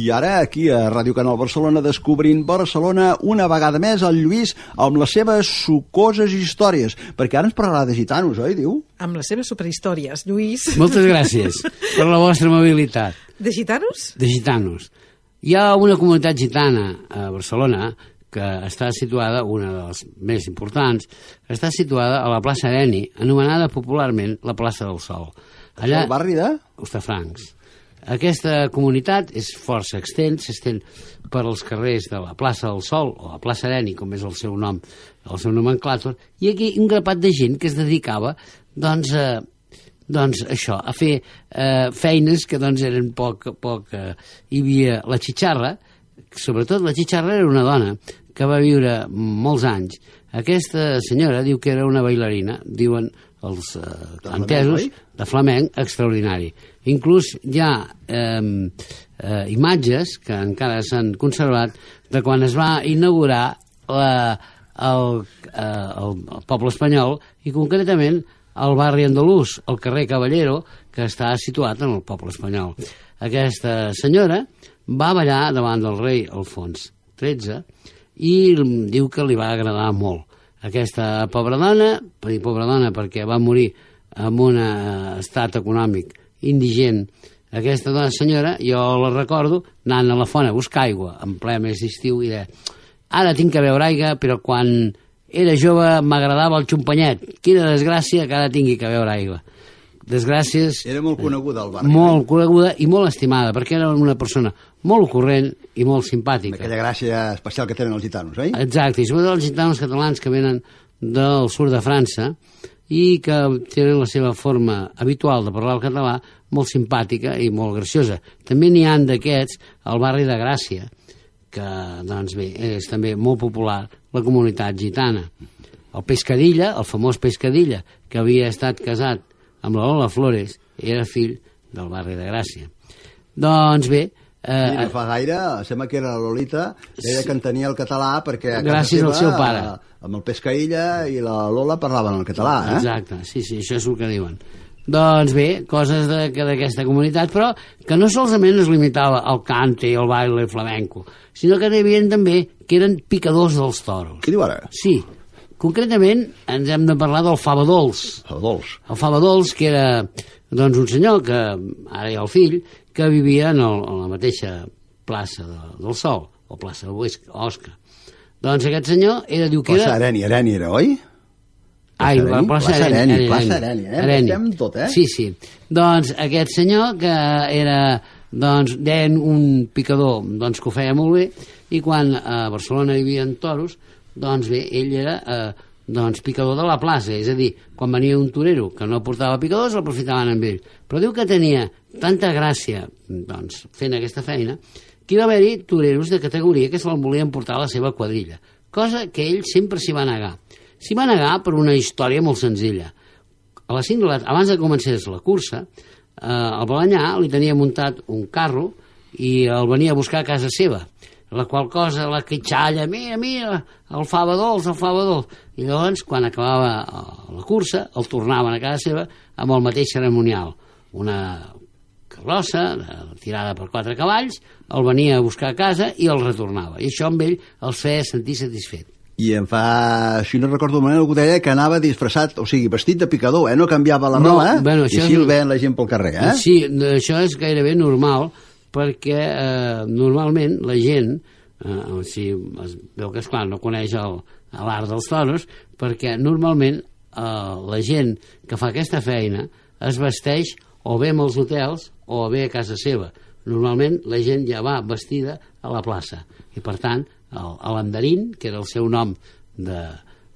I ara, aquí a Ràdio Canal Barcelona, descobrint Barcelona una vegada més el Lluís amb les seves sucoses històries. Perquè ara ens parlarà de gitanos, oi, diu? Amb les seves superhistòries, Lluís. Moltes gràcies per la vostra amabilitat. De gitanos? De gitanos. Hi ha una comunitat gitana a Barcelona que està situada, una de les més importants, està situada a la plaça Areni, anomenada popularment la plaça del Sol. Allà... El barri de? Hostafrancs. Aquesta comunitat és força extens, s'estén per als carrers de la plaça del Sol, o la plaça Areni, com és el seu nom, el seu nomenclàtor, i aquí un grapat de gent que es dedicava, doncs, a, doncs això, a fer eh, feines que doncs eren poc... poc eh, hi havia la xitxarra, sobretot la xitxarra era una dona que va viure molts anys. Aquesta senyora diu que era una bailarina, diuen els eh, entesos, de flamenc extraordinari. Inclús hi ha eh, eh, imatges que encara s'han conservat de quan es va inaugurar la, el, eh, el, el poble espanyol i concretament el barri andalús, el carrer Caballero, que està situat en el poble espanyol. Aquesta senyora va ballar davant del rei Alfons XIII i diu que li va agradar molt. Aquesta pobra dona, pobra dona perquè va morir en un estat econòmic indigent, aquesta dona senyora, jo la recordo anant a la font a buscar aigua en ple mes d'estiu i de ara tinc que beure aigua, però quan era jove m'agradava el xompanyet. Quina desgràcia que ara tingui que beure aigua. Desgràcies... Era molt coneguda al barri. Molt coneguda i molt estimada, perquè era una persona molt corrent i molt simpàtica. Aquella gràcia especial que tenen els gitanos, oi? Exacte, i sobretot els gitanos catalans que venen del sud de França i que tenen la seva forma habitual de parlar el català molt simpàtica i molt graciosa. També n'hi han d'aquests al barri de Gràcia, que doncs bé, és també molt popular la comunitat gitana. El Pescadilla, el famós Pescadilla, que havia estat casat amb la Lola Flores, era fill del barri de Gràcia. Doncs bé, Eh, I no fa gaire, sembla que era la Lolita, deia que entenia el català perquè a Gràcies seva, al seu pare. amb el Pescaïlla i la Lola parlaven el català, eh? Exacte, sí, sí, això és el que diuen. Doncs bé, coses d'aquesta comunitat, però que no solament es limitava al cante, al baile flamenco, sinó que n'hi havia també que eren picadors dels toros. Què diu ara? Sí, concretament ens hem de parlar del Fava Dols. Fava Dols. El Fava Dols, que era doncs, un senyor que ara hi ha el fill, que vivia en, el, en la mateixa plaça de, del Sol, o plaça Osca. Doncs aquest senyor era, diu que Plaça era... Areni, Areni era, oi? Ai, Areni? la plaça, Plaça Areni, Areni, plaça Areni, eh? Estem tot, eh? Sí, sí. Doncs aquest senyor que era, doncs, deien un picador doncs, que ho feia molt bé i quan a Barcelona hi havia toros, doncs bé, ell era eh, doncs, picador de la plaça, és a dir, quan venia un torero que no portava picadors, l'aprofitaven amb ell. Però diu que tenia tanta gràcia doncs, fent aquesta feina que hi va haver-hi toreros de categoria que se'l volien portar a la seva quadrilla, cosa que ell sempre s'hi va negar. S'hi va negar per una història molt senzilla. A les 5 de la, abans de començar la cursa, eh, el Balanyà li tenia muntat un carro i el venia a buscar a casa seva la qual cosa la quitxalla, mira, mira, el fava dolç, el fava dolç. I llavors, quan acabava eh, la cursa, el tornaven a casa seva amb el mateix ceremonial. Una carrossa eh, tirada per quatre cavalls, el venia a buscar a casa i el retornava. I això amb ell els feia sentir satisfet. I em fa, si no recordo malament, algú deia que anava disfressat, o sigui, vestit de picador, eh? No canviava la No, roba, eh? bueno, I així és- el veien la gent pel carrer, eh? Sí, això és gairebé normal, perquè eh, normalment la gent, eh, si es veu que, esclar, no coneix l'art dels toros, perquè normalment eh, la gent que fa aquesta feina es vesteix o bé amb els hotels o bé a casa seva. Normalment la gent ja va vestida a la plaça i per tant l'Andarín, que era el seu nom de,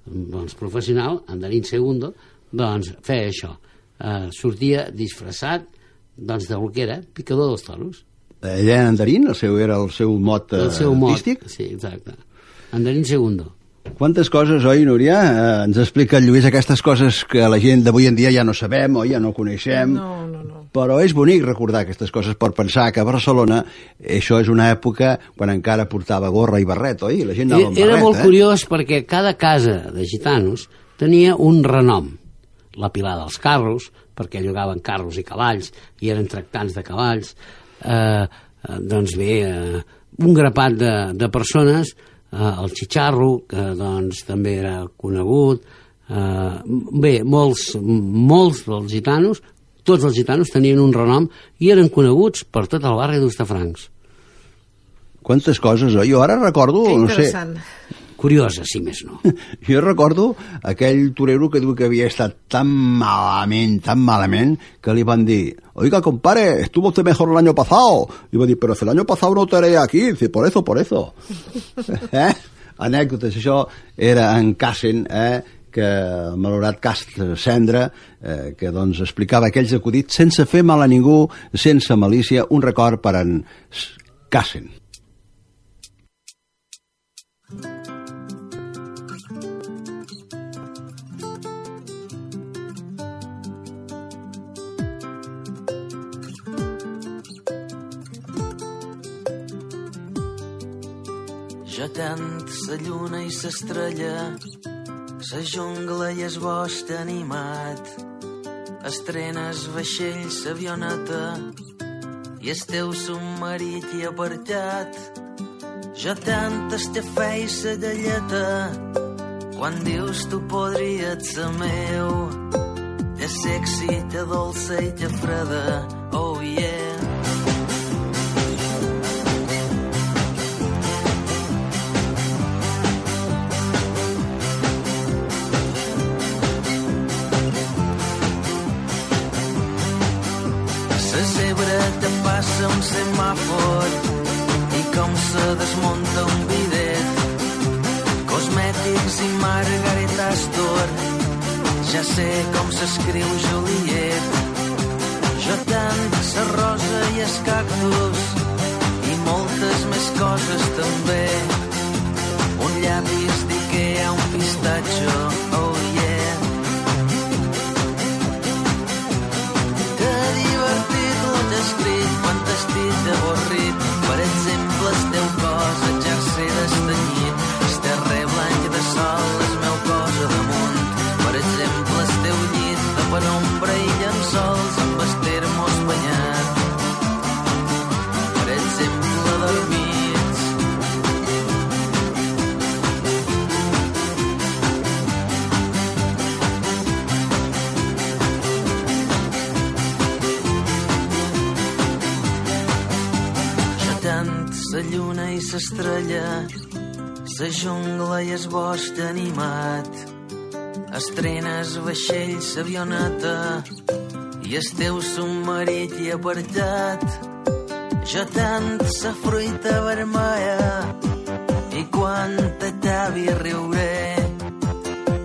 doncs, professional, Andarín Segundo, doncs feia això. Eh, sortia disfressat doncs, del que era picador dels toros. Ell era Andarín, el seu, era el seu mot eh, El seu mot. artístic. Sí, exacte. Andarín Segundo. Quantes coses, oi, Núria? Eh, ens explica el Lluís aquestes coses que la gent d'avui en dia ja no sabem, oi, ja no coneixem. No, no, no. Però és bonic recordar aquestes coses per pensar que a Barcelona això és una època quan encara portava gorra i barret, oi? La gent anava amb Era barret, molt eh? curiós perquè cada casa de gitanos tenia un renom. La Pilar dels Carros, perquè llogaven carros i cavalls i eren tractants de cavalls. Eh, eh, doncs bé, eh, un grapat de, de persones, eh, el Xicharro, que doncs també era conegut, eh, bé, molts, molts dels gitanos, tots els gitanos tenien un renom i eren coneguts per tot el barri d'Ustafrancs. Quantes coses, oi? Jo ara recordo, no sé. Curiosa, si més no. (laughs) jo recordo aquell torero que diu que havia estat tan malament, tan malament, que li van dir, oiga, compadre, estuvo usted mejor el año pasado. I va dir, pero si el año pasado no te aquí. Dice, por eso, por eso. (laughs) eh? Anècdotes, això era en Cassen, eh? que el malaurat Cast Cendra, eh, que doncs explicava aquells acudits sense fer mal a ningú, sense malícia, un record per en Cassen. Sa lluna i s'estrella, sa jungla i es bosc animat, estrenes vaixells, avioneta, i el teu submarit i apartat. Jo tant estefè i sa galleta, quan dius tu podries ser meu, te sexy, te dolça i te freda, oh yeah. Semàfor i com se desmunta un bidet. Cosmètics i Margaret Astor, ja sé com s'escriu Juliet. Jo tant, sa rosa i es cactus i moltes més coses també. Un llapis d'Ikea, un pistatxo, avorrit? Per lluna i s'estrella, sa jungla i es bosc animat, estrenes vaixells, avioneta i el teu submarit i apartat. Jo tant sa fruita vermella i quan t'acabi riuré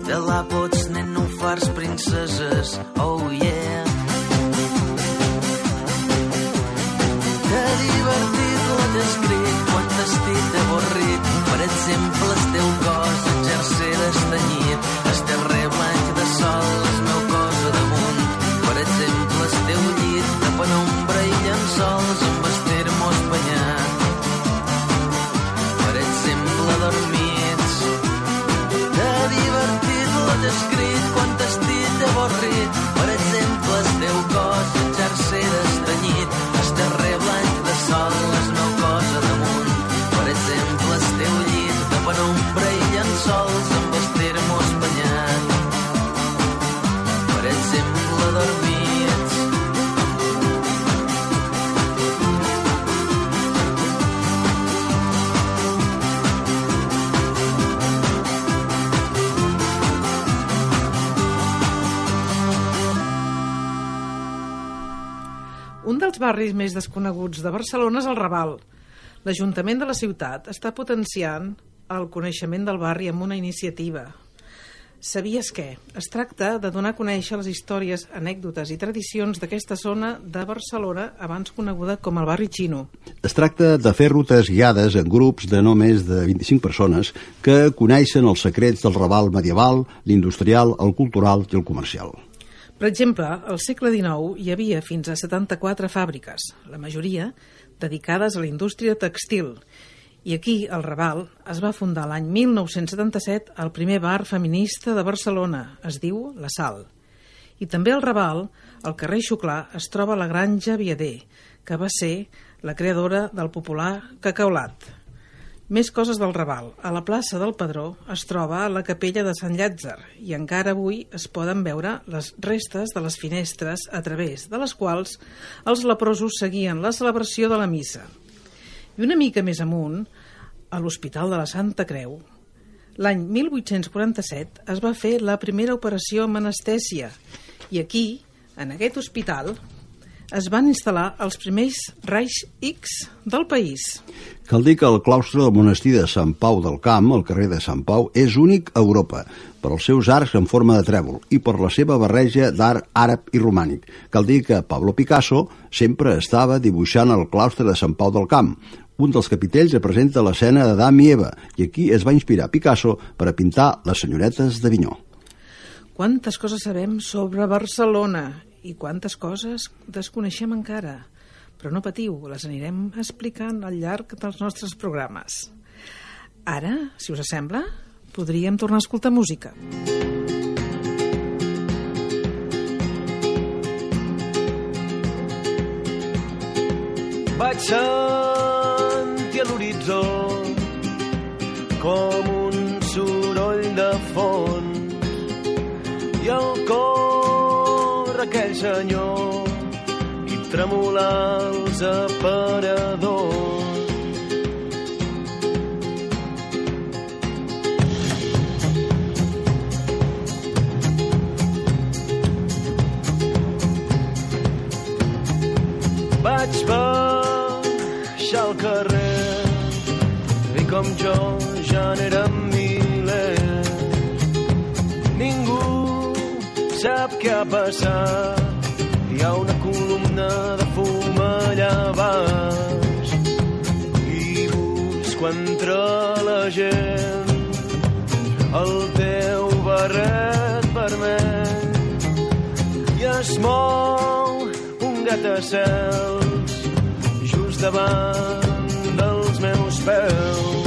de la pots nenúfars princeses, oh yeah. Dit avorrit. Per barris més desconeguts de Barcelona és el Raval. L'Ajuntament de la ciutat està potenciant el coneixement del barri amb una iniciativa. Sabies què? Es tracta de donar a conèixer les històries, anècdotes i tradicions d'aquesta zona de Barcelona, abans coneguda com el barri xino. Es tracta de fer rutes guiades en grups de no més de 25 persones que coneixen els secrets del Raval medieval, l'industrial, el cultural i el comercial. Per exemple, al segle XIX hi havia fins a 74 fàbriques, la majoria dedicades a la indústria textil. I aquí, al Raval, es va fundar l'any 1977 el primer bar feminista de Barcelona, es diu La Sal. I també al Raval, al carrer Xuclà, es troba la Granja Viader, que va ser la creadora del popular cacaulat. Més coses del Raval. A la plaça del Padró es troba la capella de Sant Llàtzer i encara avui es poden veure les restes de les finestres a través de les quals els leprosos seguien la celebració de la missa. I una mica més amunt, a l'Hospital de la Santa Creu, l'any 1847 es va fer la primera operació amb anestèsia i aquí, en aquest hospital, es van instal·lar els primers raigs X del país. Cal dir que el claustre del monestir de Sant Pau del Camp, al carrer de Sant Pau, és únic a Europa per als seus arcs en forma de trèvol i per la seva barreja d'art àrab i romànic. Cal dir que Pablo Picasso sempre estava dibuixant el claustre de Sant Pau del Camp. Un dels capitells representa l'escena d'Adam i Eva i aquí es va inspirar Picasso per a pintar les senyoretes d'Avinyó. Quantes coses sabem sobre Barcelona i quantes coses desconeixem encara. Però no patiu, les anirem explicant al llarg dels nostres programes. Ara, si us sembla, podríem tornar a escoltar música. Vaig sentir a l'horitzó com un soroll de fons i el cor aquell senyor tremolar els aparadors. Vaig baixar al carrer i com jo ja n'érem milers. Ningú sap què ha passat. Hi ha una columna de fum allà baix i busco entre la gent el teu barret vermell i es mou un gratacels just davant dels meus peus.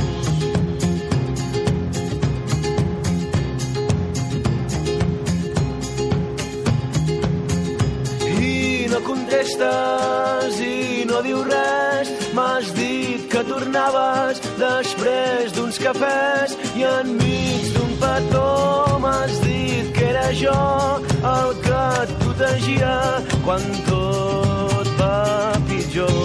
Contestes i no diu res, m'has dit que tornaves després d'uns cafès i enmig d'un petó m'has dit que era jo el que et protegia quan tot va pitjor.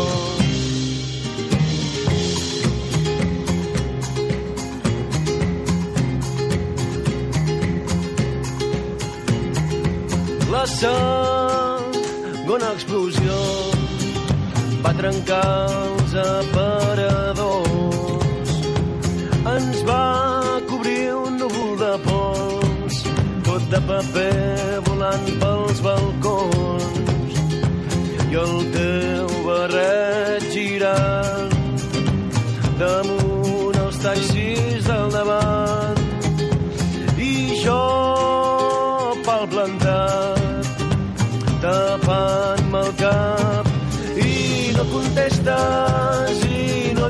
La segona explosió va trencar els aparadors. Ens va cobrir un núvol de pols, tot de paper volant pels balcons. I el teu barret girant damunt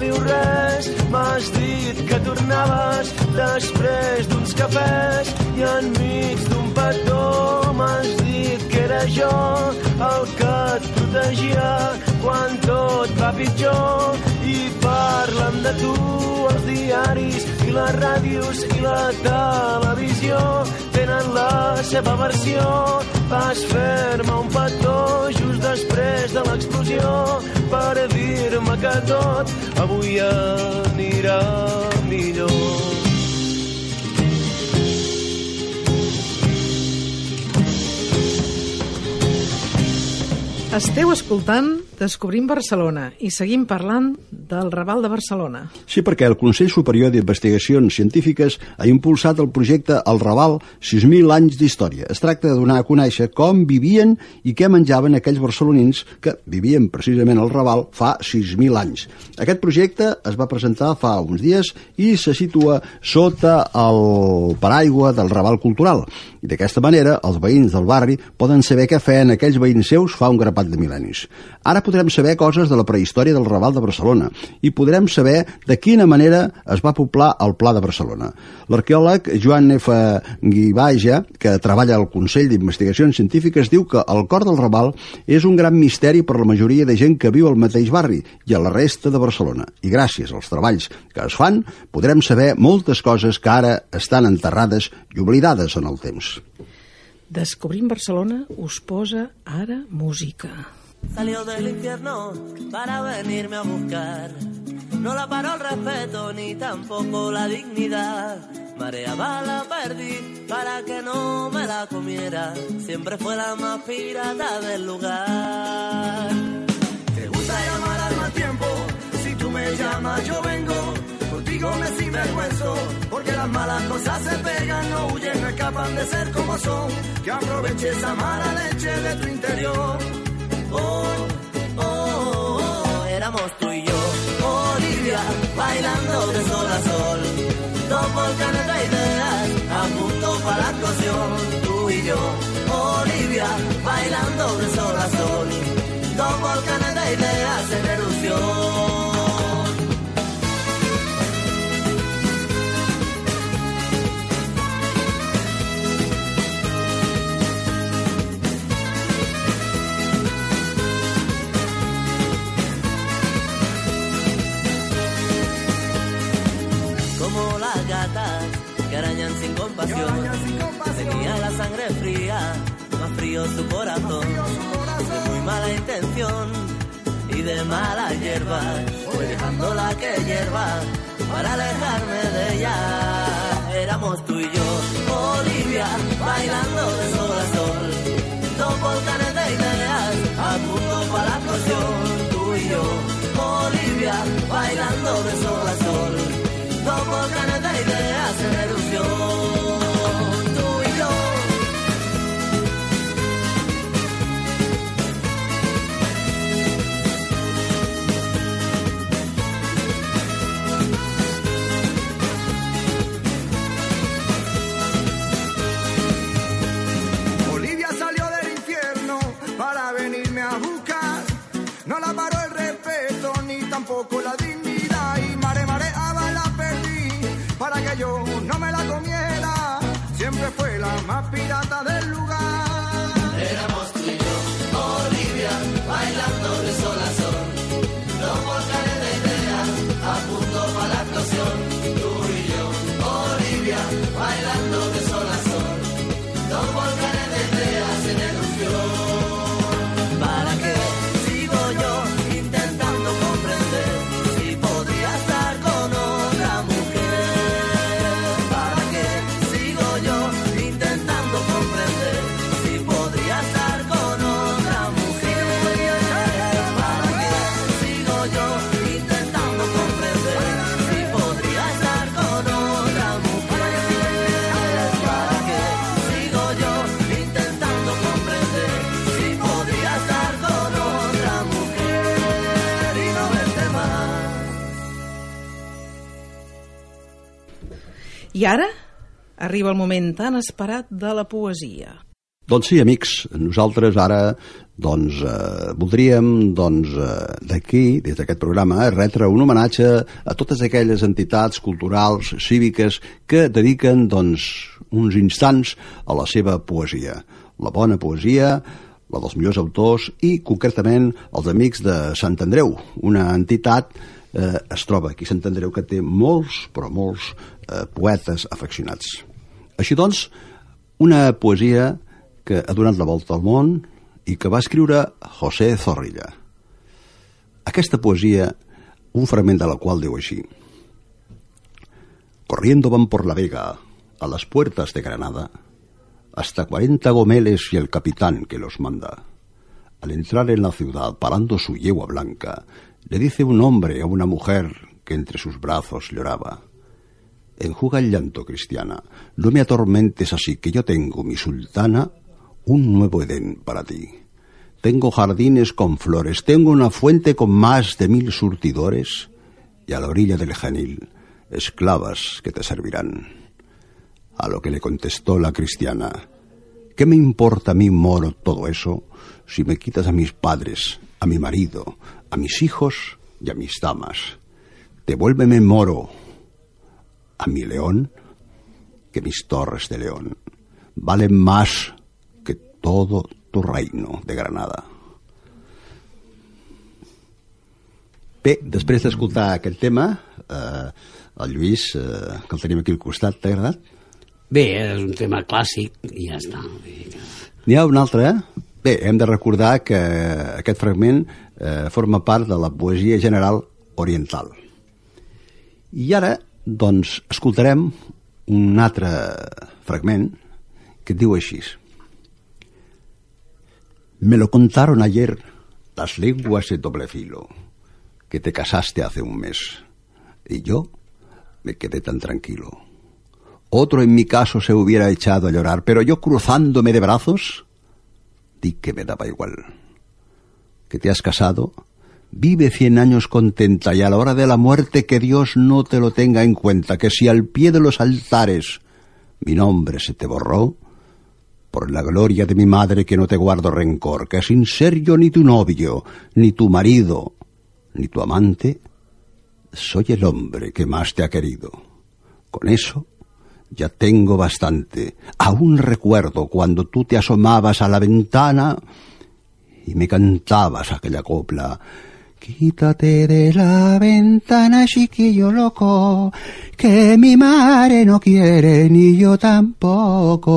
dius res. M'has dit que tornaves després d'uns cafès i enmig d'un petó. M'has dit que era jo el que protegia quan tot va pitjor. I parlen de tu els diaris i les ràdios i la televisió. Tenen la seva versió. Vas fer-me un petó just després de l'explosió per dir-me que tot avui anirà millor Esteu escoltant Descobrim Barcelona i seguim parlant del Raval de Barcelona. Sí, perquè el Consell Superior d'Investigacions Científiques ha impulsat el projecte El Raval 6.000 anys d'història. Es tracta de donar a conèixer com vivien i què menjaven aquells barcelonins que vivien precisament al Raval fa 6.000 anys. Aquest projecte es va presentar fa uns dies i se situa sota el paraigua del Raval Cultural. I d'aquesta manera els veïns del barri poden saber què feien aquells veïns seus fa un grapat de mil·lennis. Ara podrem saber coses de la prehistòria del Raval de Barcelona i podrem saber de quina manera es va poblar el Pla de Barcelona. L'arqueòleg Joan F. Guibaja, que treballa al Consell d'Investigacions Científiques, diu que el cor del Raval és un gran misteri per la majoria de gent que viu al mateix barri i a la resta de Barcelona. I gràcies als treballs que es fan, podrem saber moltes coses que ara estan enterrades i oblidades en el temps. Descobrim Barcelona us posa ara música. Salió del infierno para venirme a buscar. No la paró el respeto ni tampoco la dignidad. Mareaba la perdí para que no me la comiera. Siempre fue la más pirata del lugar. Te gusta llamar al mal tiempo. Si tú me llamas, yo vengo. Contigo me sinvergüenzo. Porque las malas cosas se pegan, no huyen, no escapan de ser como son. Que aproveche esa mala leche de tu interior. Oh, oh, oh, éramos tú y yo, Olivia, bailando de sol a sol. Dos volcanes de ideas, a punto para la explosión. Tú y yo, Olivia, bailando de sol a sol. Dos volcanes de ideas en erupción. Tenía la sangre fría, más frío su corazón. De muy mala intención y de mala hierba, voy dejando la que hierba para alejarme de ella. Éramos tú y yo, Olivia, bailando de sol a sol. Dos volcanes de ideas, a punto para la explosión. Tú y yo, Olivia, bailando de sol a sol dos volcanes de ideas en erupción. I ara arriba el moment tan esperat de la poesia. Doncs sí, amics, nosaltres ara doncs, eh, voldríem doncs, eh, d'aquí, des d'aquest programa, eh, retre un homenatge a totes aquelles entitats culturals, cíviques, que dediquen doncs, uns instants a la seva poesia. La bona poesia, la dels millors autors i, concretament, els amics de Sant Andreu, una entitat eh, es troba aquí Andreu que té molts, però molts eh, poetes afeccionats. Així doncs, una poesia que ha donat la volta al món i que va escriure José Zorrilla. Aquesta poesia, un fragment de la qual diu així Corriendo van por la vega, a las puertas de Granada, hasta 40 gomeles y el capitán que los manda. Al entrar en la ciudad, parando su yegua blanca, le dice un hombre a una mujer que entre sus brazos lloraba. Enjuga el llanto, cristiana, no me atormentes así, que yo tengo, mi sultana, un nuevo Edén para ti. Tengo jardines con flores, tengo una fuente con más de mil surtidores, y a la orilla del Genil, esclavas que te servirán. A lo que le contestó la cristiana, ¿qué me importa a mí, moro, todo eso, si me quitas a mis padres a mi marido, a mis hijos y a mis damas. Devuélveme moro a mi león que mis torres de león valen más que todo tu reino de Granada. Bé, després d'escoltar aquest tema, eh, el Lluís, eh, que el tenim aquí al costat, t'ha agradat? Bé, és un tema clàssic i ja està. N'hi ha un altre, eh? Bé, hem de recordar que aquest fragment eh, forma part de la poesia general oriental. I ara, doncs, escoltarem un altre fragment que diu així. Me lo contaron ayer las lenguas de doble filo, que te casaste hace un mes, y yo me quedé tan tranquilo. Otro en mi caso se hubiera echado a llorar, pero yo cruzándome de brazos, di que me daba igual. Que te has casado, vive cien años contenta y a la hora de la muerte que Dios no te lo tenga en cuenta, que si al pie de los altares mi nombre se te borró, por la gloria de mi madre que no te guardo rencor, que sin ser yo ni tu novio, ni tu marido, ni tu amante, soy el hombre que más te ha querido. Con eso ya tengo bastante. Aún recuerdo cuando tú te asomabas a la ventana y me cantabas aquella copla. Quítate de la ventana, chiquillo loco, que mi madre no quiere ni yo tampoco.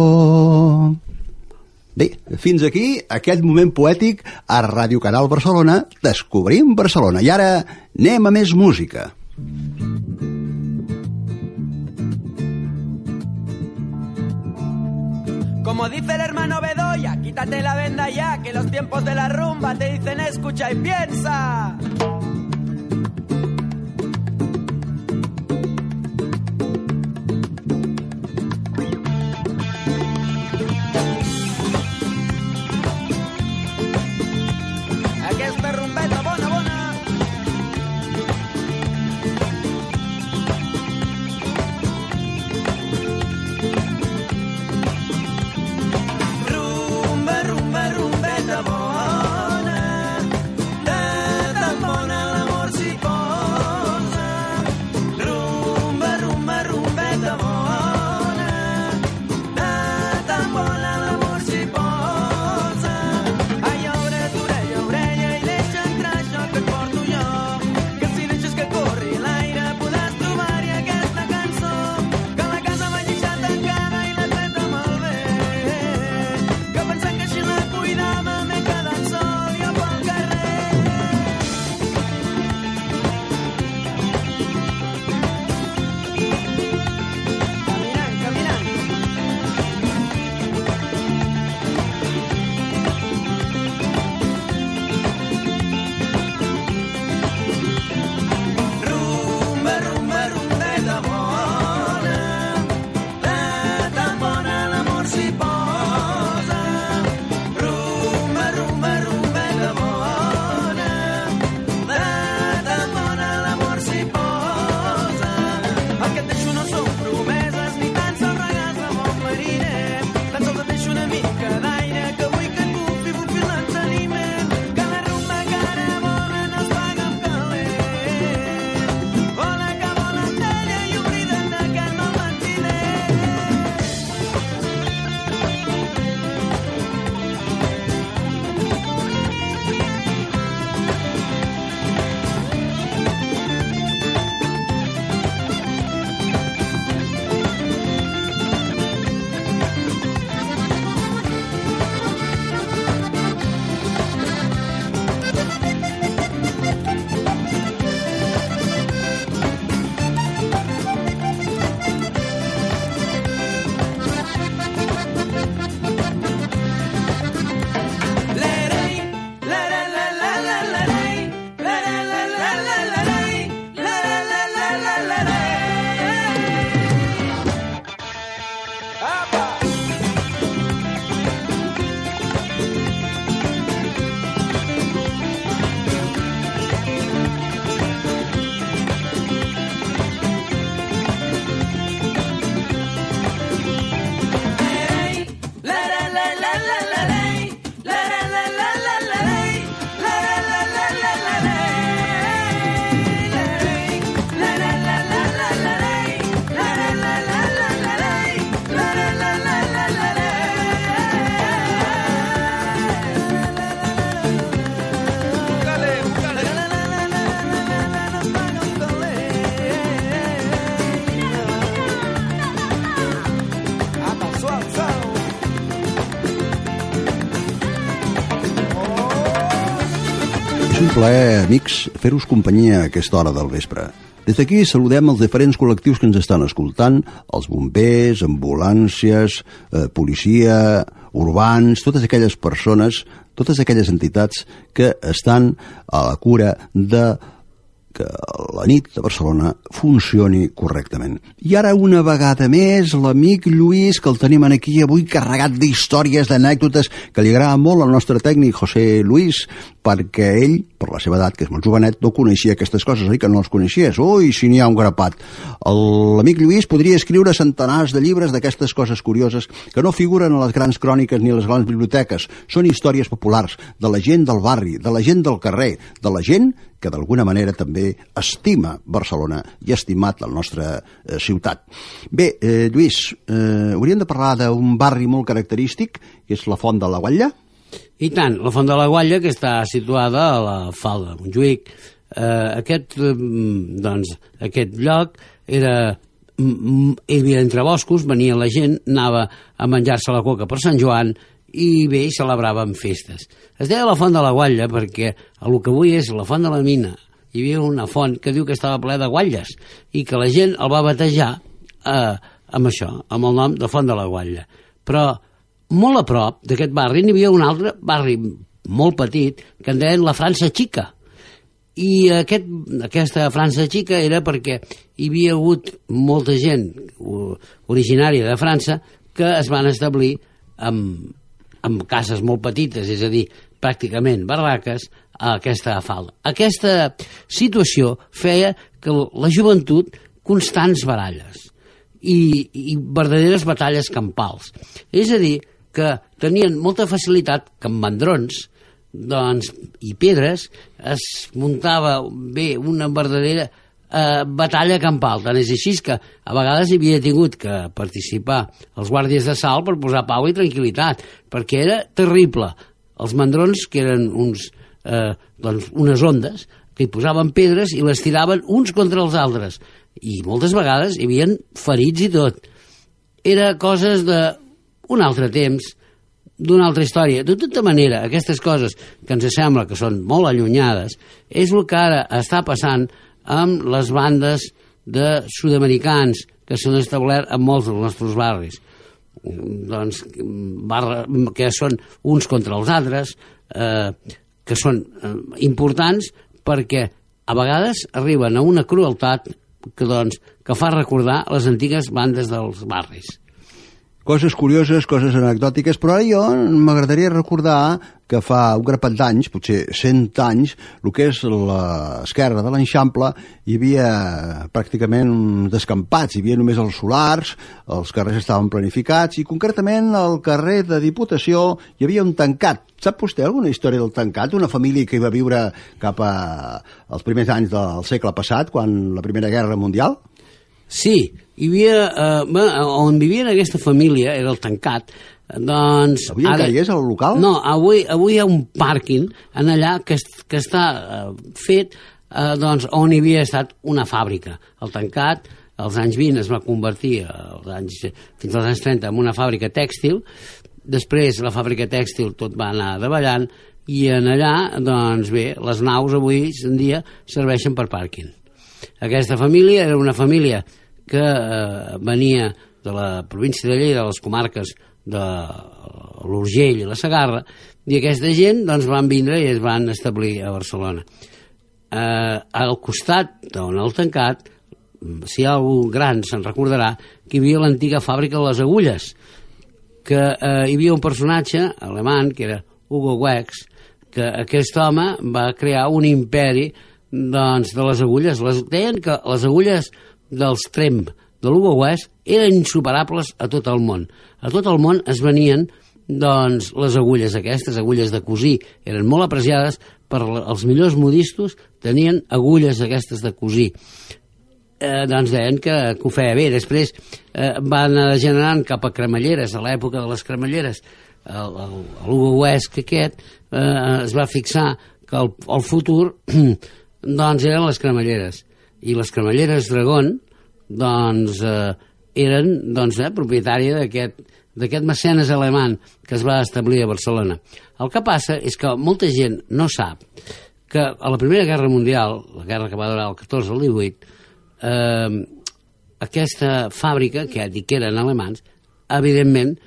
Bé, fins aquí aquest moment poètic a Ràdio Canal Barcelona, Descobrim Barcelona. I ara anem a més música. Como dice el hermano Bedoya, quítate la venda ya, que los tiempos de la rumba te dicen escucha y piensa. amor. Plaer, amics, fer-vos companyia a aquesta hora del vespre. Des d'aquí saludem els diferents col·lectius que ens estan escoltant, els bombers, ambulàncies, eh, policia, urbans, totes aquelles persones, totes aquelles entitats que estan a la cura de que la nit de Barcelona funcioni correctament. I ara una vegada més l'amic Lluís, que el tenim aquí avui carregat d'històries, d'anècdotes, que li agrada molt al nostre tècnic José Luis, perquè ell, per la seva edat, que és molt jovenet, no coneixia aquestes coses, oi que no les coneixies? Ui, si n'hi ha un grapat. L'amic Lluís podria escriure centenars de llibres d'aquestes coses curioses que no figuren a les grans cròniques ni a les grans biblioteques. Són històries populars de la gent del barri, de la gent del carrer, de la gent que d'alguna manera també estima Barcelona i ha estimat la nostra eh, ciutat. Bé, eh, Lluís, eh, hauríem de parlar d'un barri molt característic, que és la Font de la Guatlla? I tant, la Font de la Guatlla, que està situada a la Falda de Montjuïc, eh, aquest, eh, doncs, aquest lloc era mm, mm, hi havia entre boscos, venia la gent, anava a menjar-se la coca per Sant Joan i bé, hi celebraven festes. Es deia la Font de la Guatlla perquè el que avui és la Font de la Mina hi havia una font que diu que estava ple de guatlles i que la gent el va batejar eh, amb això, amb el nom de Font de la Guatlla. Però molt a prop d'aquest barri n'hi havia un altre barri molt petit que en deien la França Xica. I aquest, aquesta França Xica era perquè hi havia hagut molta gent originària de França que es van establir amb, amb cases molt petites, és a dir, pràcticament barraques, a aquesta falda. Aquesta situació feia que la joventut constants baralles i, i verdaderes batalles campals. És a dir, que tenien molta facilitat que amb mandrons doncs, i pedres es muntava bé una verdadera eh, batalla campal. Tant és així que a vegades hi havia tingut que participar els guàrdies de salt per posar pau i tranquil·litat, perquè era terrible. Els mandrons, que eren uns, eh, doncs, unes ondes, que hi posaven pedres i les tiraven uns contra els altres. I moltes vegades hi havia ferits i tot. Era coses d'un altre temps, d'una altra història. De tota manera, aquestes coses que ens sembla que són molt allunyades és el que ara està passant amb les bandes de sud-americans que s'han establert en molts dels nostres barris doncs, barra, que són uns contra els altres, eh, que són eh, importants perquè a vegades arriben a una crueltat que, doncs, que fa recordar les antigues bandes dels barris. Coses curioses, coses anecdòtiques, però ara jo m'agradaria recordar que fa un grapat d'anys, potser 100 anys, el que és l'esquerra de l'Eixample, hi havia pràcticament descampats, hi havia només els solars, els carrers estaven planificats, i concretament al carrer de Diputació hi havia un tancat. Sap vostè alguna història del tancat? Una família que hi va viure cap a, als primers anys del segle passat, quan la Primera Guerra Mundial? Sí, hi havia, eh, on vivia aquesta família, era el tancat, doncs... Avui encara hi és, el local? No, avui, avui hi ha un pàrquing en allà que, que està eh, fet eh, doncs, on hi havia estat una fàbrica. El tancat, als anys 20 es va convertir, als anys, fins als anys 30, en una fàbrica tèxtil, després la fàbrica tèxtil tot va anar davallant, i en allà, doncs bé, les naus avui en dia serveixen per pàrquing. Aquesta família era una família que eh, venia de la província de Lleida, de les comarques de l'Urgell i la Sagarra, i aquesta gent doncs, van vindre i es van establir a Barcelona. Eh, al costat d'on el tancat, si hi ha algú gran se'n recordarà que hi havia l'antiga fàbrica de les agulles, que eh, hi havia un personatge alemany, que era Hugo Wex, que aquest home va crear un imperi doncs, de les agulles. Les, deien que les agulles dels trem de Wex eren insuperables a tot el món. A tot el món es venien doncs, les agulles aquestes, agulles de cosir, eren molt apreciades per els millors modistos, tenien agulles aquestes de cosir eh, doncs deien que, que ho feia bé. Després eh, va anar degenerant cap a cremalleres, a l'època de les cremalleres. Huesc aquest eh, es va fixar que el, el futur (clears throat) doncs eren les cremalleres. I les cremalleres Dragón doncs, eh, eren doncs, eh, propietària d'aquest d'aquest mecenes alemany que es va establir a Barcelona. El que passa és que molta gent no sap que a la Primera Guerra Mundial, la guerra que va durar el 14 al 18, eh, aquesta fàbrica, que ja dic que eren alemans, evidentment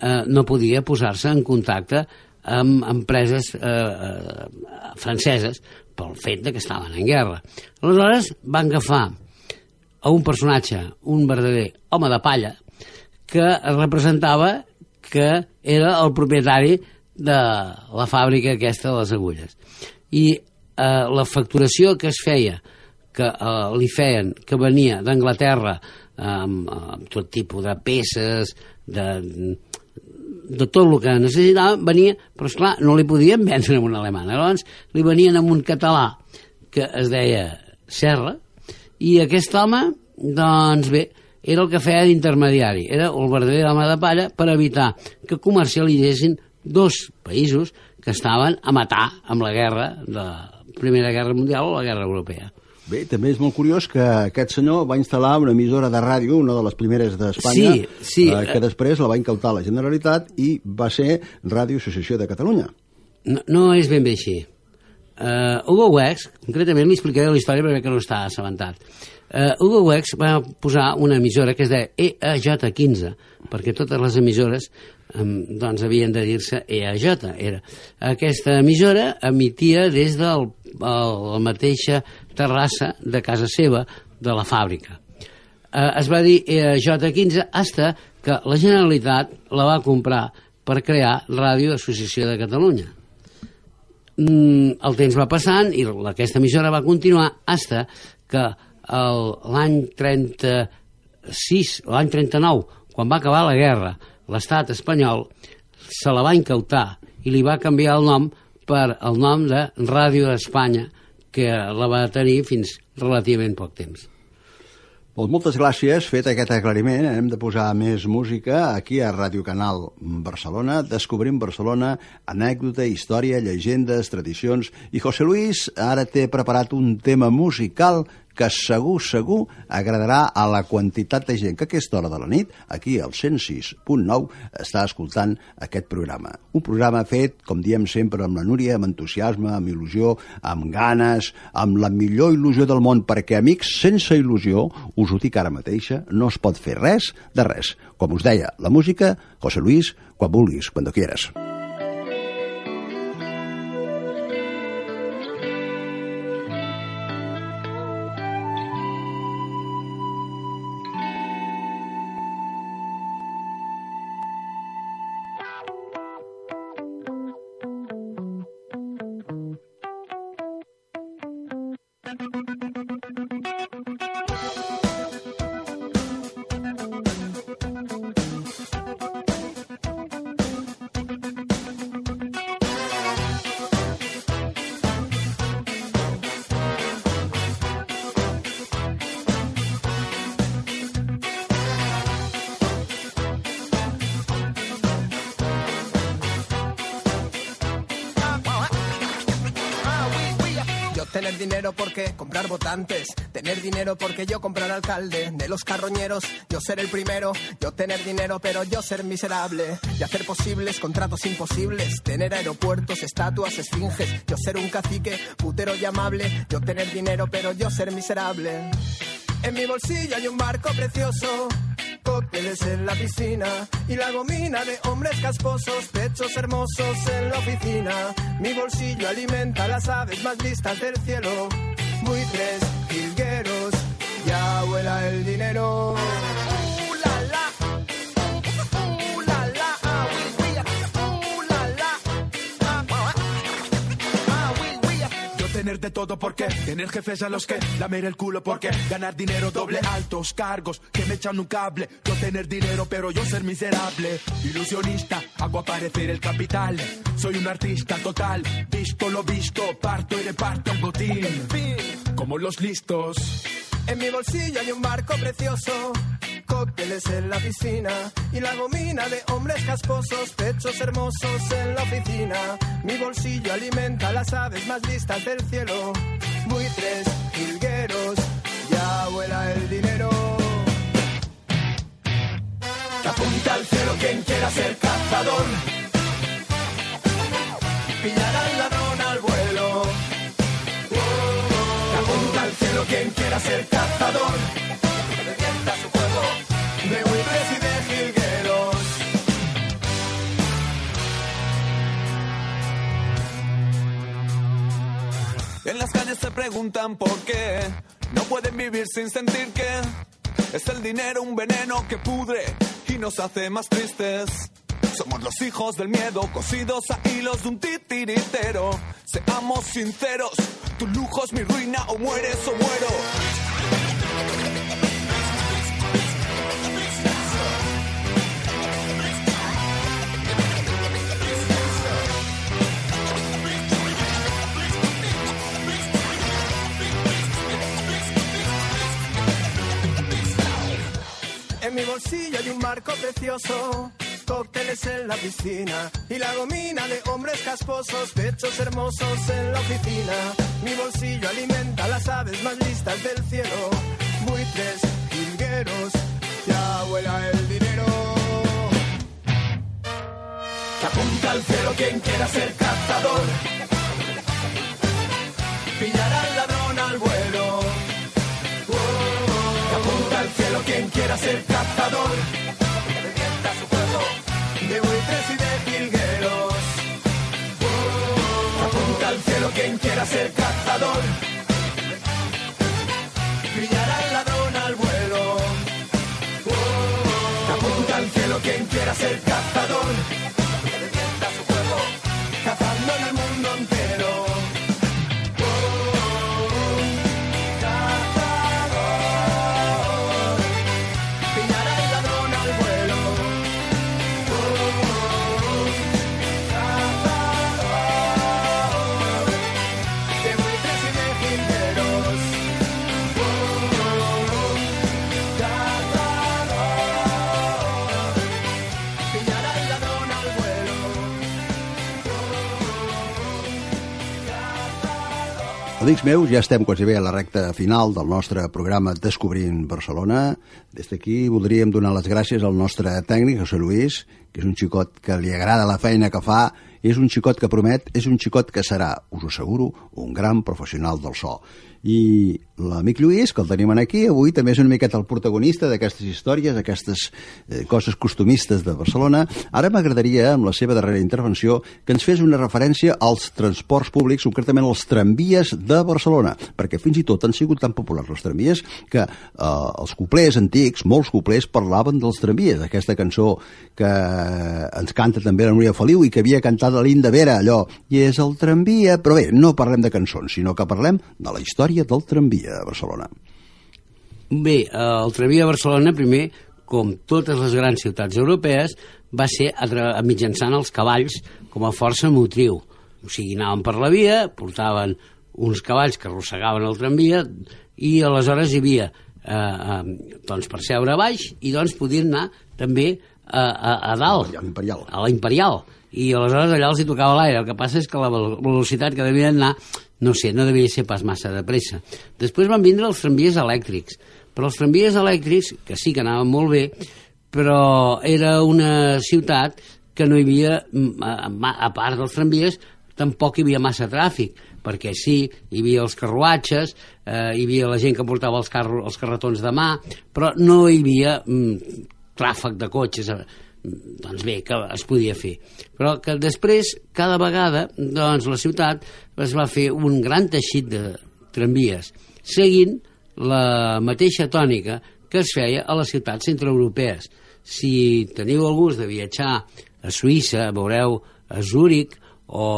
eh, no podia posar-se en contacte amb empreses eh, eh, franceses pel fet de que estaven en guerra. Aleshores van agafar a un personatge, un verdader home de palla, que representava que era el propietari de la fàbrica aquesta de les agulles. I eh, la facturació que es feia, que eh, li feien, que venia d'Anglaterra amb, amb tot tipus de peces, de, de tot el que necessitava, venia, però esclar, no li podien vendre en un alemany. Llavors li venien amb un català que es deia Serra, i aquest home, doncs bé, era el que feia d'intermediari, era el verdader home de palla per evitar que comercialitzessin dos països que estaven a matar amb la guerra de la Primera Guerra Mundial o la Guerra Europea. Bé, també és molt curiós que aquest senyor va instal·lar una emissora de ràdio, una de les primeres d'Espanya, Sí, sí. eh, que després la va incautar la Generalitat i va ser Ràdio Associació de Catalunya. No, no és ben bé així. Uh, Hugo Wex, concretament li explicaré la història perquè no està assabentat. Hugo Wex va posar una emissora que es deia EAJ15, perquè totes les emissores um, doncs havien de dir-se EAJ. Era. Aquesta emissora emitia des de la mateixa terrassa de casa seva, de la fàbrica. Uh, es va dir EAJ15 hasta que la Generalitat la va comprar per crear Ràdio Associació de Catalunya mm, el temps va passant i aquesta emissora va continuar hasta que l'any 36, l'any 39, quan va acabar la guerra, l'estat espanyol se la va incautar i li va canviar el nom per el nom de Ràdio Espanya, que la va tenir fins relativament poc temps. Doncs moltes gràcies. Fet aquest aclariment, hem de posar més música aquí a Ràdio Canal Barcelona. Descobrim Barcelona, anècdota, història, llegendes, tradicions. I José Luis ara té preparat un tema musical que segur, segur agradarà a la quantitat de gent que a aquesta hora de la nit, aquí al 106.9, està escoltant aquest programa. Un programa fet, com diem sempre, amb la Núria, amb entusiasme, amb il·lusió, amb ganes, amb la millor il·lusió del món, perquè, amics, sense il·lusió, us ho dic ara mateixa, no es pot fer res de res. Com us deia, la música, José Luis, quan vulguis, cuando quieras. Tener dinero porque yo comprar alcalde, de los carroñeros. Yo ser el primero, yo tener dinero pero yo ser miserable, y hacer posibles contratos imposibles, tener aeropuertos, estatuas, esfinges, yo ser un cacique, putero y amable, yo tener dinero pero yo ser miserable. En mi bolsillo hay un barco precioso, cócteles en la piscina. Y la gomina de hombres casposos, pechos hermosos en la oficina. Mi bolsillo alimenta las aves más listas del cielo, buitres, jilgueros, ya vuela el dinero. Tener de todo porque tener jefes a los que lamer el culo porque ganar dinero doble altos cargos que me echan un cable. Yo tener dinero pero yo ser miserable. Ilusionista hago aparecer el capital. Soy un artista total. Visto lo visto parto y reparto el botín. Como los listos. En mi bolsillo hay un barco precioso, cócteles en la piscina y la gomina de hombres casposos, pechos hermosos en la oficina. Mi bolsillo alimenta las aves más listas del cielo, buitres, jilgueros, ya vuela el dinero. que apunta al cielo quien quiera ser cazador Pillar al ladrón al vuelo, al cielo quien quiera ser cazador. Las calles se preguntan por qué no pueden vivir sin sentir que es el dinero un veneno que pudre y nos hace más tristes. Somos los hijos del miedo, cosidos a hilos de un titiritero. Seamos sinceros, tu lujo es mi ruina, o mueres o muero. Mi bolsillo hay un marco precioso, cócteles en la piscina y la gomina de hombres casposos, pechos hermosos en la oficina. Mi bolsillo alimenta las aves más listas del cielo, buitres, jilgueros, ya vuela el dinero. Que apunta al cielo quien quiera ser cazador. Quien quiera ser cazador. Revienta su juego de buitres y de jilgueros. Apunta al cielo quien quiera ser cazador. Pillará al ladrón al vuelo. Apunta al cielo quien quiera ser cazador. Amics meus, ja estem quasi bé a la recta final del nostre programa Descobrint Barcelona. Des d'aquí voldríem donar les gràcies al nostre tècnic, José Luis, que és un xicot que li agrada la feina que fa, és un xicot que promet, és un xicot que serà, us ho asseguro, un gran professional del so. I l'amic Lluís, que el tenim aquí, avui també és una miqueta el protagonista d'aquestes històries, d'aquestes eh, coses costumistes de Barcelona. Ara m'agradaria, amb la seva darrera intervenció, que ens fes una referència als transports públics, concretament als tramvies de Barcelona, perquè fins i tot han sigut tan populars els tramvies que eh, els cuplers antics, molts cuplers, parlaven dels tramvies, aquesta cançó que ens canta també la Núria Feliu i que havia cantat la Linda Vera, allò, i és el tramvia, però bé, no parlem de cançons, sinó que parlem de la història del tramvia a Barcelona. Bé, el tramvia a Barcelona, primer, com totes les grans ciutats europees, va ser a mitjançant els cavalls com a força motriu. O sigui, anaven per la via, portaven uns cavalls que arrossegaven el tramvia i aleshores hi havia eh, eh, doncs per seure a baix i doncs podien anar també a, a, a dalt, a la Imperial. I aleshores allà els hi tocava l'aire. El que passa és que la vel- velocitat que devien anar, no sé, no devia ser pas massa de pressa. Després van vindre els tramvies elèctrics. Però els tramvies elèctrics, que sí que anaven molt bé, però era una ciutat que no hi havia, mm, a, part dels tramvies, tampoc hi havia massa tràfic, perquè sí, hi havia els carruatges, eh, hi havia la gent que portava els, carro, els carretons de mà, però no hi havia mm, tràfic de cotxes, eh, doncs bé, que es podia fer. Però que després, cada vegada, doncs la ciutat es va fer un gran teixit de tramvies, seguint la mateixa tònica que es feia a les ciutats centroeuropees. Si teniu el gust de viatjar a Suïssa, veureu a Zúrich o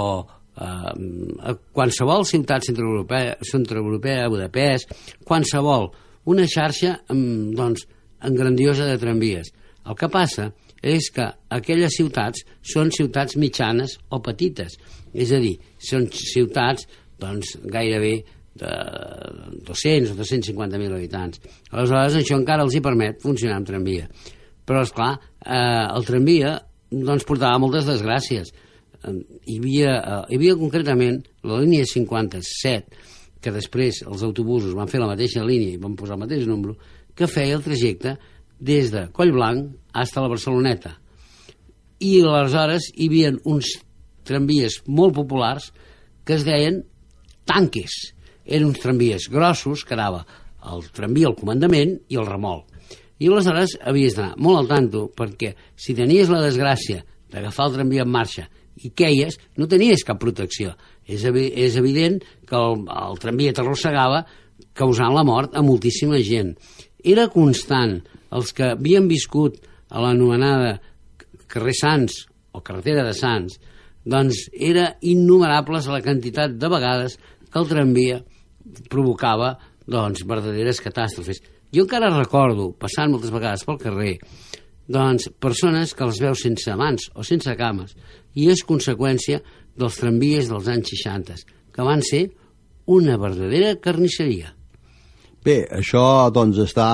eh, a qualsevol ciutat centroeuropea, centroeuropea, Budapest, qualsevol, una xarxa mm, doncs, en grandiosa de tramvies. El que passa és que aquelles ciutats són ciutats mitjanes o petites, és a dir, són ciutats doncs, gairebé de 200 o 250.000 habitants. Aleshores, això encara els hi permet funcionar amb tramvia. Però, és clar, eh, el tramvia doncs, portava moltes desgràcies. Hi, havia, eh, hi havia concretament la línia 57, que després els autobusos van fer la mateixa línia i van posar el mateix número, que feia el trajecte des de Collblanc fins a la Barceloneta. I aleshores hi havia uns tramvies molt populars que es deien tanques. eren uns tramvies grossos que anava el tramvia al comandament i el remolc. I aleshores havies d'anar molt al tanto perquè si tenies la desgràcia d'agafar el tramvia en marxa i queies, no tenies cap protecció. És, evi és evident que el, el tramvia t'arrossegava causant la mort a moltíssima gent. Era constant. Els que havien viscut a l'anomenada carrer Sants o carretera de Sants, doncs era innumerables la quantitat de vegades que el tramvia provocava doncs, verdaderes catàstrofes. Jo encara recordo, passant moltes vegades pel carrer, doncs, persones que les veus sense mans o sense cames, i és conseqüència dels tramvies dels anys 60, que van ser una verdadera carnisseria. Bé, això doncs està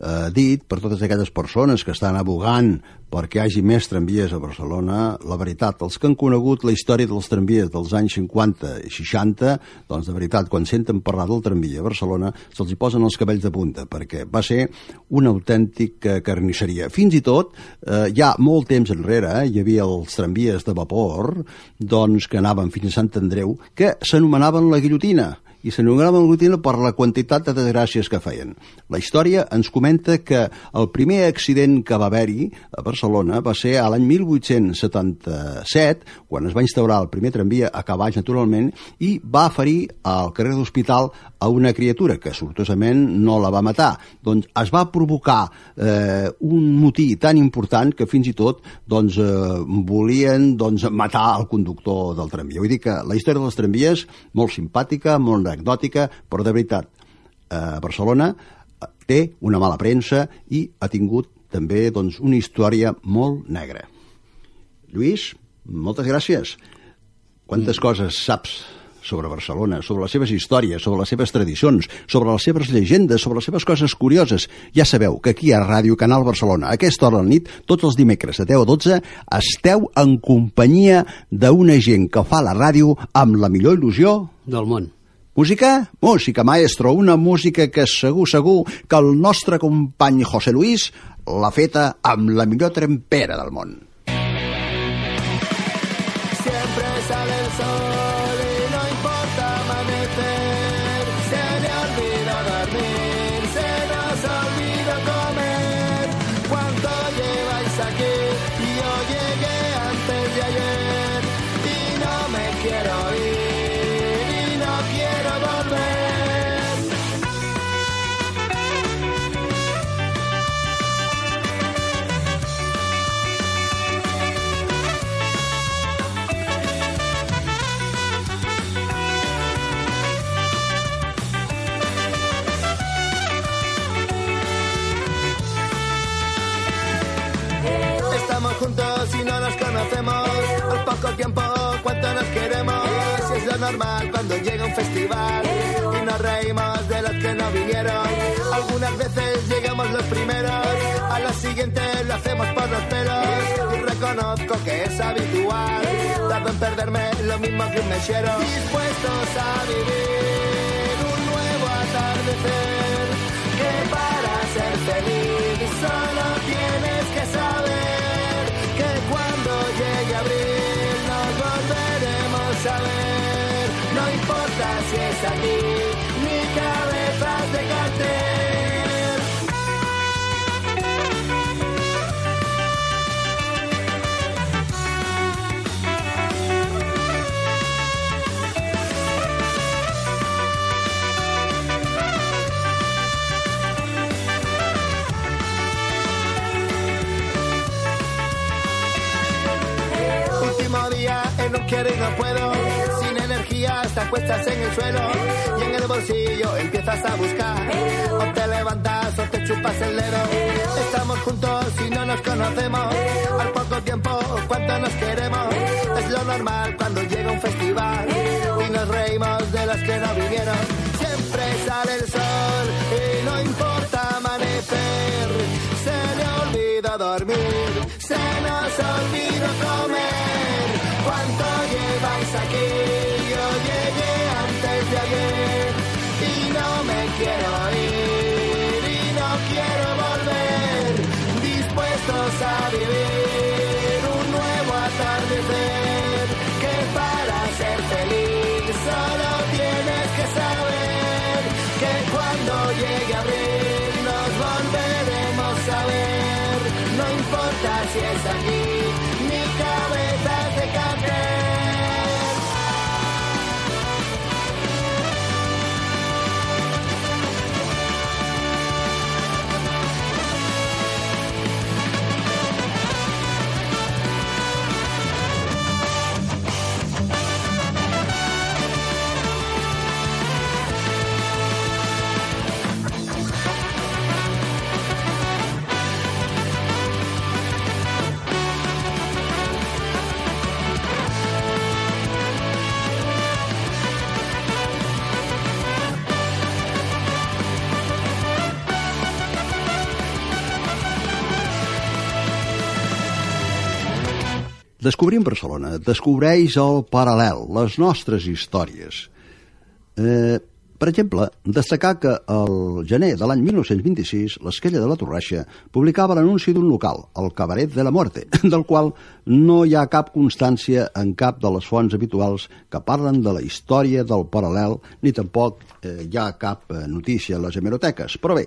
eh, dit per totes aquelles persones que estan abogant perquè hi hagi més tramvies a Barcelona. La veritat, els que han conegut la història dels tramvies dels anys 50 i 60, doncs de veritat, quan senten parlar del tramvia a Barcelona, se'ls hi posen els cabells de punta, perquè va ser una autèntica carnisseria. Fins i tot, eh, ja molt temps enrere, eh, hi havia els tramvies de vapor, doncs que anaven fins a Sant Andreu, que s'anomenaven la guillotina i s'anomenaven rutina per la quantitat de desgràcies que feien. La història ens comenta que el primer accident que va haver-hi a Barcelona va ser a l'any 1877, quan es va instaurar el primer tramvia a cavalls, naturalment, i va ferir al carrer d'Hospital a una criatura que sortosament no la va matar. Doncs es va provocar eh, un motí tan important que fins i tot doncs, eh, volien doncs, matar el conductor del tramvia. Vull dir que la història dels tramvies, molt simpàtica, molt anecdòtica, però de veritat, eh, Barcelona eh, té una mala premsa i ha tingut també doncs, una història molt negra. Lluís, moltes gràcies. Quantes coses saps sobre Barcelona, sobre les seves històries, sobre les seves tradicions, sobre les seves llegendes, sobre les seves coses curioses. Ja sabeu que aquí a Ràdio Canal Barcelona, a aquesta hora de la nit, tots els dimecres de 10 a 12, esteu en companyia d'una gent que fa la ràdio amb la millor il·lusió del món. Música? Música, maestro. Una música que segur, segur que el nostre company José Luis l'ha feta amb la millor trempera del món. Poco tiempo, cuánto nos queremos. Si es lo normal cuando llega un festival y nos reímos de los que no vinieron. Algunas veces llegamos los primeros, a los siguientes lo hacemos por los pelos. Y reconozco que es habitual. Tardo en perderme lo mismo que un mechero. Dispuestos a vivir un nuevo atardecer. Que para ser feliz solo importa si es aquí ni cabezas de cartel. Último día en un quiero y no puedo. Energía te acuestas en el suelo y en el bolsillo empiezas a buscar. O te levantas o te chupas el dedo. Estamos juntos y no nos conocemos. Al poco tiempo, cuánto nos queremos. Es lo normal cuando llega un festival y nos reímos de los que no vinieron. Siempre sale el sol y no importa amanecer. Se le olvida dormir, se nos olvida comer. ¿Cuánto lleváis aquí? Quiero ir Descobrim Barcelona, descobreix el paral·lel, les nostres històries. Eh, per exemple, destacar que el gener de l'any 1926 l'Esquella de la Torraixa publicava l'anunci d'un local, el Cabaret de la Muerte, (laughs) del qual no hi ha cap constància en cap de les fonts habituals que parlen de la història del paral·lel, ni tampoc eh, hi ha cap eh, notícia a les hemeroteques. Però bé,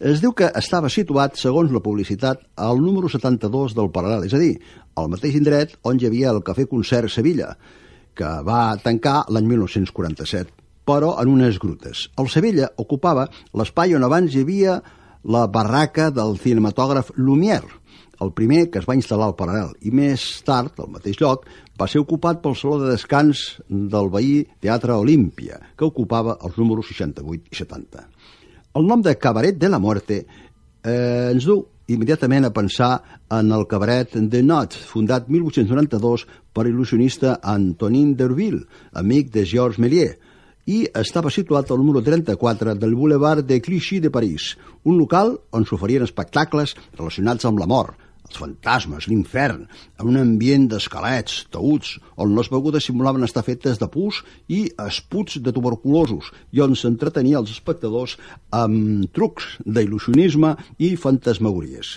es diu que estava situat, segons la publicitat, al número 72 del paral·lel, és a dir, al mateix indret on hi havia el Cafè Concert Sevilla, que va tancar l'any 1947, però en unes grutes. El Sevilla ocupava l'espai on abans hi havia la barraca del cinematògraf Lumière, el primer que es va instal·lar al paral·lel, i més tard, al mateix lloc, va ser ocupat pel saló de descans del veí Teatre Olímpia, que ocupava els números 68 i 70. El nom de Cabaret de la Muerte eh, ens du immediatament a pensar en el cabaret de Not, fundat 1892 per il·lusionista Antonin Derville, amic de Georges Méliès, i estava situat al número 34 del boulevard de Clichy de París, un local on s'oferien espectacles relacionats amb la mort, els fantasmes, l'infern, en un ambient d'esquelets, taüts, on les begudes simulaven estar fetes de pus i esputs de tuberculosos, i on s'entretenia els espectadors amb trucs d'il·lusionisme i fantasmagories.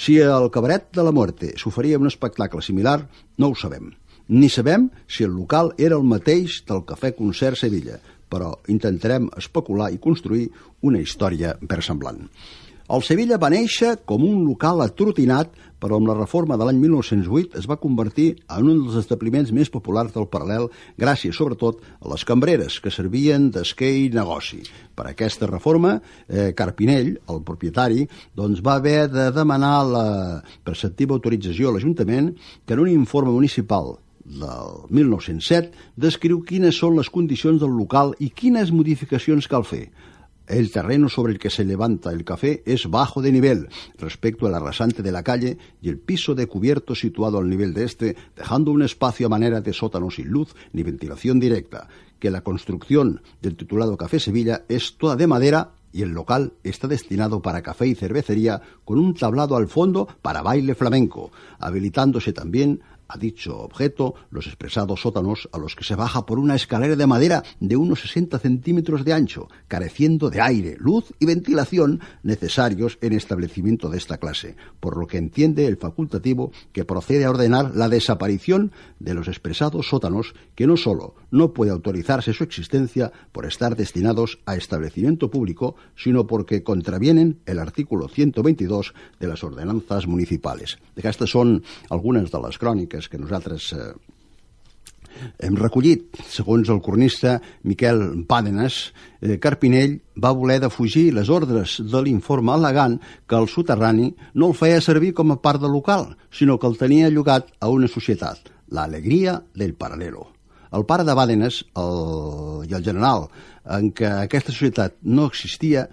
Si al cabaret de la Muerte s'oferia un espectacle similar, no ho sabem. Ni sabem si el local era el mateix del Cafè Concert Sevilla, però intentarem especular i construir una història versemblant. El Sevilla va néixer com un local atrotinat, però amb la reforma de l'any 1908 es va convertir en un dels establiments més populars del paral·lel, gràcies sobretot a les cambreres, que servien d'esquer i negoci. Per aquesta reforma, eh, Carpinell, el propietari, doncs va haver de demanar la preceptiva autorització a l'Ajuntament que en un informe municipal del 1907 descriu quines són les condicions del local i quines modificacions cal fer. El terreno sobre el que se levanta el café es bajo de nivel respecto a la rasante de la calle y el piso de cubierto situado al nivel de este, dejando un espacio a manera de sótano sin luz ni ventilación directa, que la construcción del titulado Café Sevilla es toda de madera y el local está destinado para café y cervecería con un tablado al fondo para baile flamenco, habilitándose también a dicho objeto los expresados sótanos a los que se baja por una escalera de madera de unos 60 centímetros de ancho, careciendo de aire, luz y ventilación necesarios en establecimiento de esta clase, por lo que entiende el facultativo que procede a ordenar la desaparición de los expresados sótanos que no sólo no puede autorizarse su existencia por estar destinados a establecimiento público, sino porque contravienen el artículo 122 de las ordenanzas municipales. Aquestes són algunes de les cròniques que nosaltres eh, hem recollit. Segons el cronista Miquel Pàdenes, eh, Carpinell va voler defugir les ordres de l'informe al·legant que el soterrani no el feia servir com a part del local, sinó que el tenia llogat a una societat, l'Alegria del Paral·lelo. El pare de Bàdenes el, i el general en què aquesta societat no existia,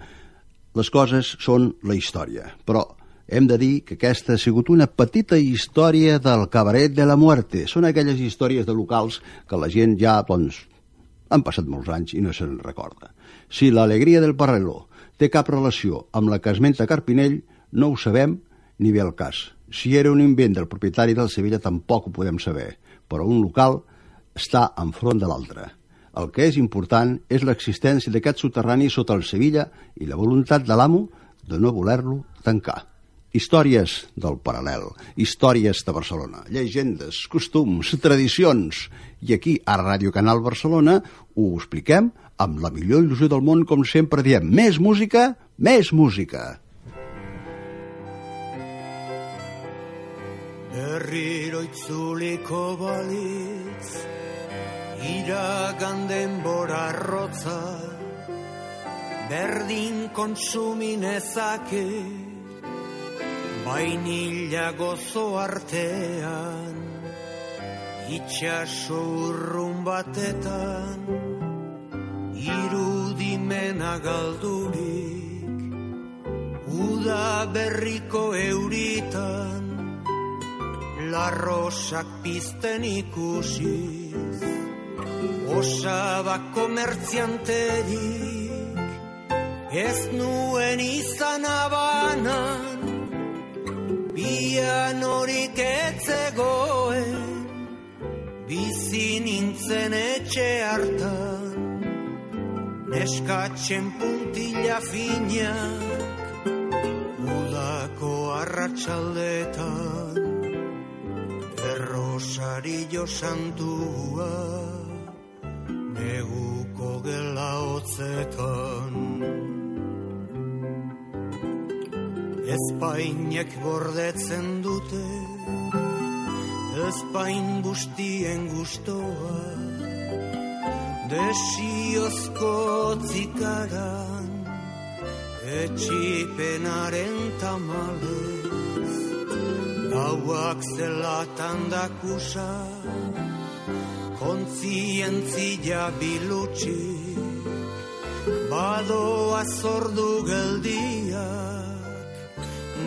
les coses són la història. Però hem de dir que aquesta ha sigut una petita història del cabaret de la muerte. Són aquelles històries de locals que la gent ja, doncs, han passat molts anys i no se'n recorda. Si l'alegria del Parreló té cap relació amb la que esmenta Carpinell, no ho sabem ni ve el cas. Si era un invent del propietari del Sevilla tampoc ho podem saber, però un local està enfront de l'altre. El que és important és l'existència d'aquest soterrani sota el Sevilla i la voluntat de l'amo de no voler-lo tancar. Històries del paral·lel, històries de Barcelona, llegendes, costums, tradicions. I aquí, a Ràdio Canal Barcelona, ho expliquem amb la millor il·lusió del món, com sempre diem, més música, més música. Berriro itzuliko balitz Iragan denbora rotza Berdin kontsuminezake Bainila gozo artean Itxaso urrun batetan Irudimena galdurik Uda berriko euritan larrosak pizten ikusiz Osaba komertzianterik Ez nuen izan abanan Pianorik etzegoen Bizi nintzen etxe hartan. Neskatzen puntila finak Udako arratsaldetan. Errosarillo santua Neguko gela hotzetan Espainek gordetzen dute Espain guztien gustoa. Desiozko zikaran Etxipenaren tamalez. Gauak zelatan dakusa Kontzientzia bilutsi Badoa zordu geldiak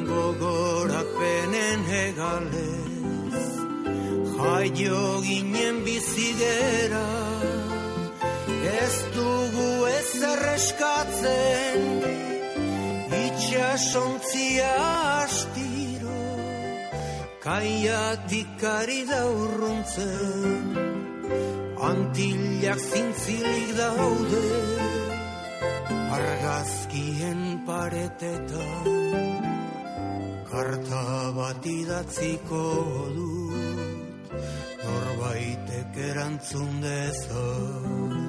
Gogorakpenen hegalez. Jaio ginen bizigera Ez dugu ez erreskatzen Itxasontzia astiro Kaiatik ari da urruntzen Antillak zintzilik daude Argazkien paretetan Karta bat idatziko dut Norbaitek erantzun dezan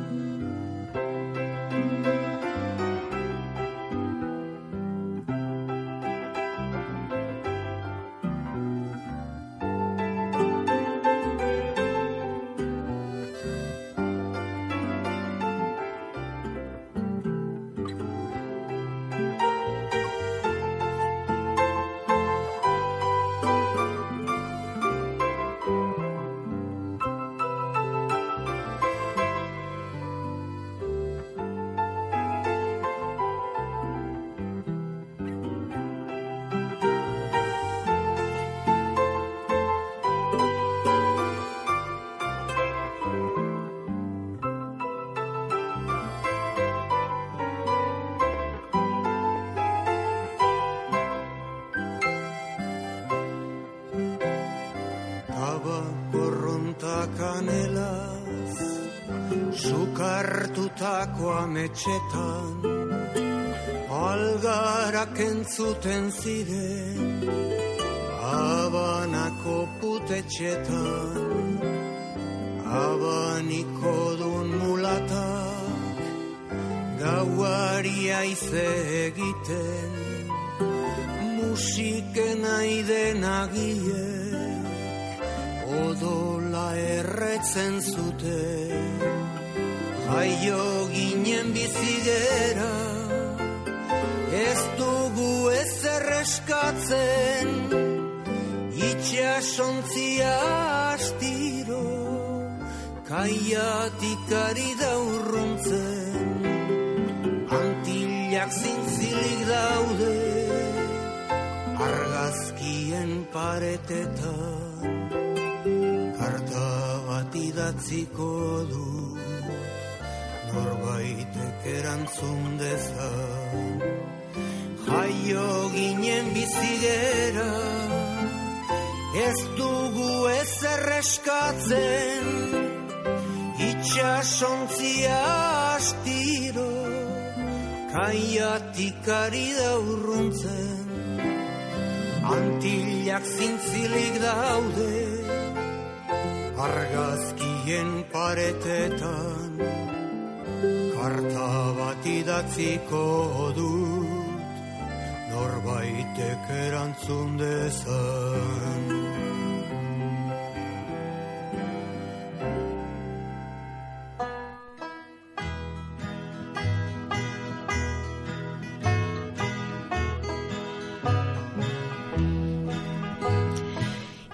Sukartutako ametxetan Algarak entzuten ziren Abanako putetxetan Abaniko dun mulatak Gauari aize egiten Musiken aiden agiek Odola erretzen zuten Jaio ginen bizigera Ez dugu ez erreskatzen Itxasontzia astiro Kaiatik ari da urruntzen. Antillak zintzilik daude Argazkien paretetan Karta bat idatziko du Norbaitek erantzun dezan. Jaio ginen bizigera Ez dugu ez erreskatzen Itxasontzia astiro Kaiatik ari da urruntzen. Antillak zintzilik daude Argazkien paretetan Karta bat idatziko dut Norbaitek erantzun dezan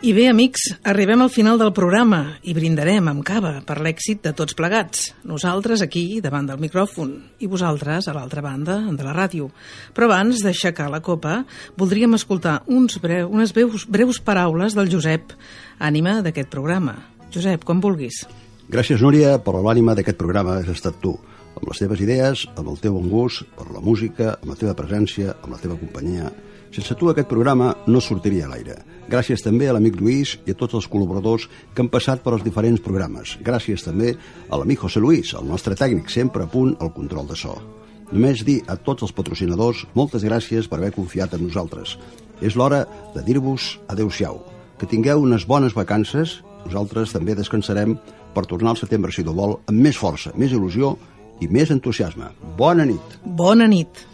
I bé, amics, arribem al final del programa i brindarem amb cava per l'èxit de tots plegats. Nosaltres aquí, davant del micròfon, i vosaltres a l'altra banda de la ràdio. Però abans d'aixecar la copa, voldríem escoltar uns breu, unes breus, breus paraules del Josep, ànima d'aquest programa. Josep, quan vulguis. Gràcies, Núria, per l'ànima d'aquest programa has estat tu, amb les teves idees, amb el teu bon gust, per la música, amb la teva presència, amb la teva companyia. Sense tu aquest programa no sortiria a l'aire. Gràcies també a l'amic Lluís i a tots els col·laboradors que han passat per els diferents programes. Gràcies també a l'amic José Luis, el nostre tècnic, sempre a punt al control de so. Només dir a tots els patrocinadors moltes gràcies per haver confiat en nosaltres. És l'hora de dir-vos adeu-siau. Que tingueu unes bones vacances. Nosaltres també descansarem per tornar al setembre, si no vol, amb més força, més il·lusió i més entusiasme. Bona nit. Bona nit.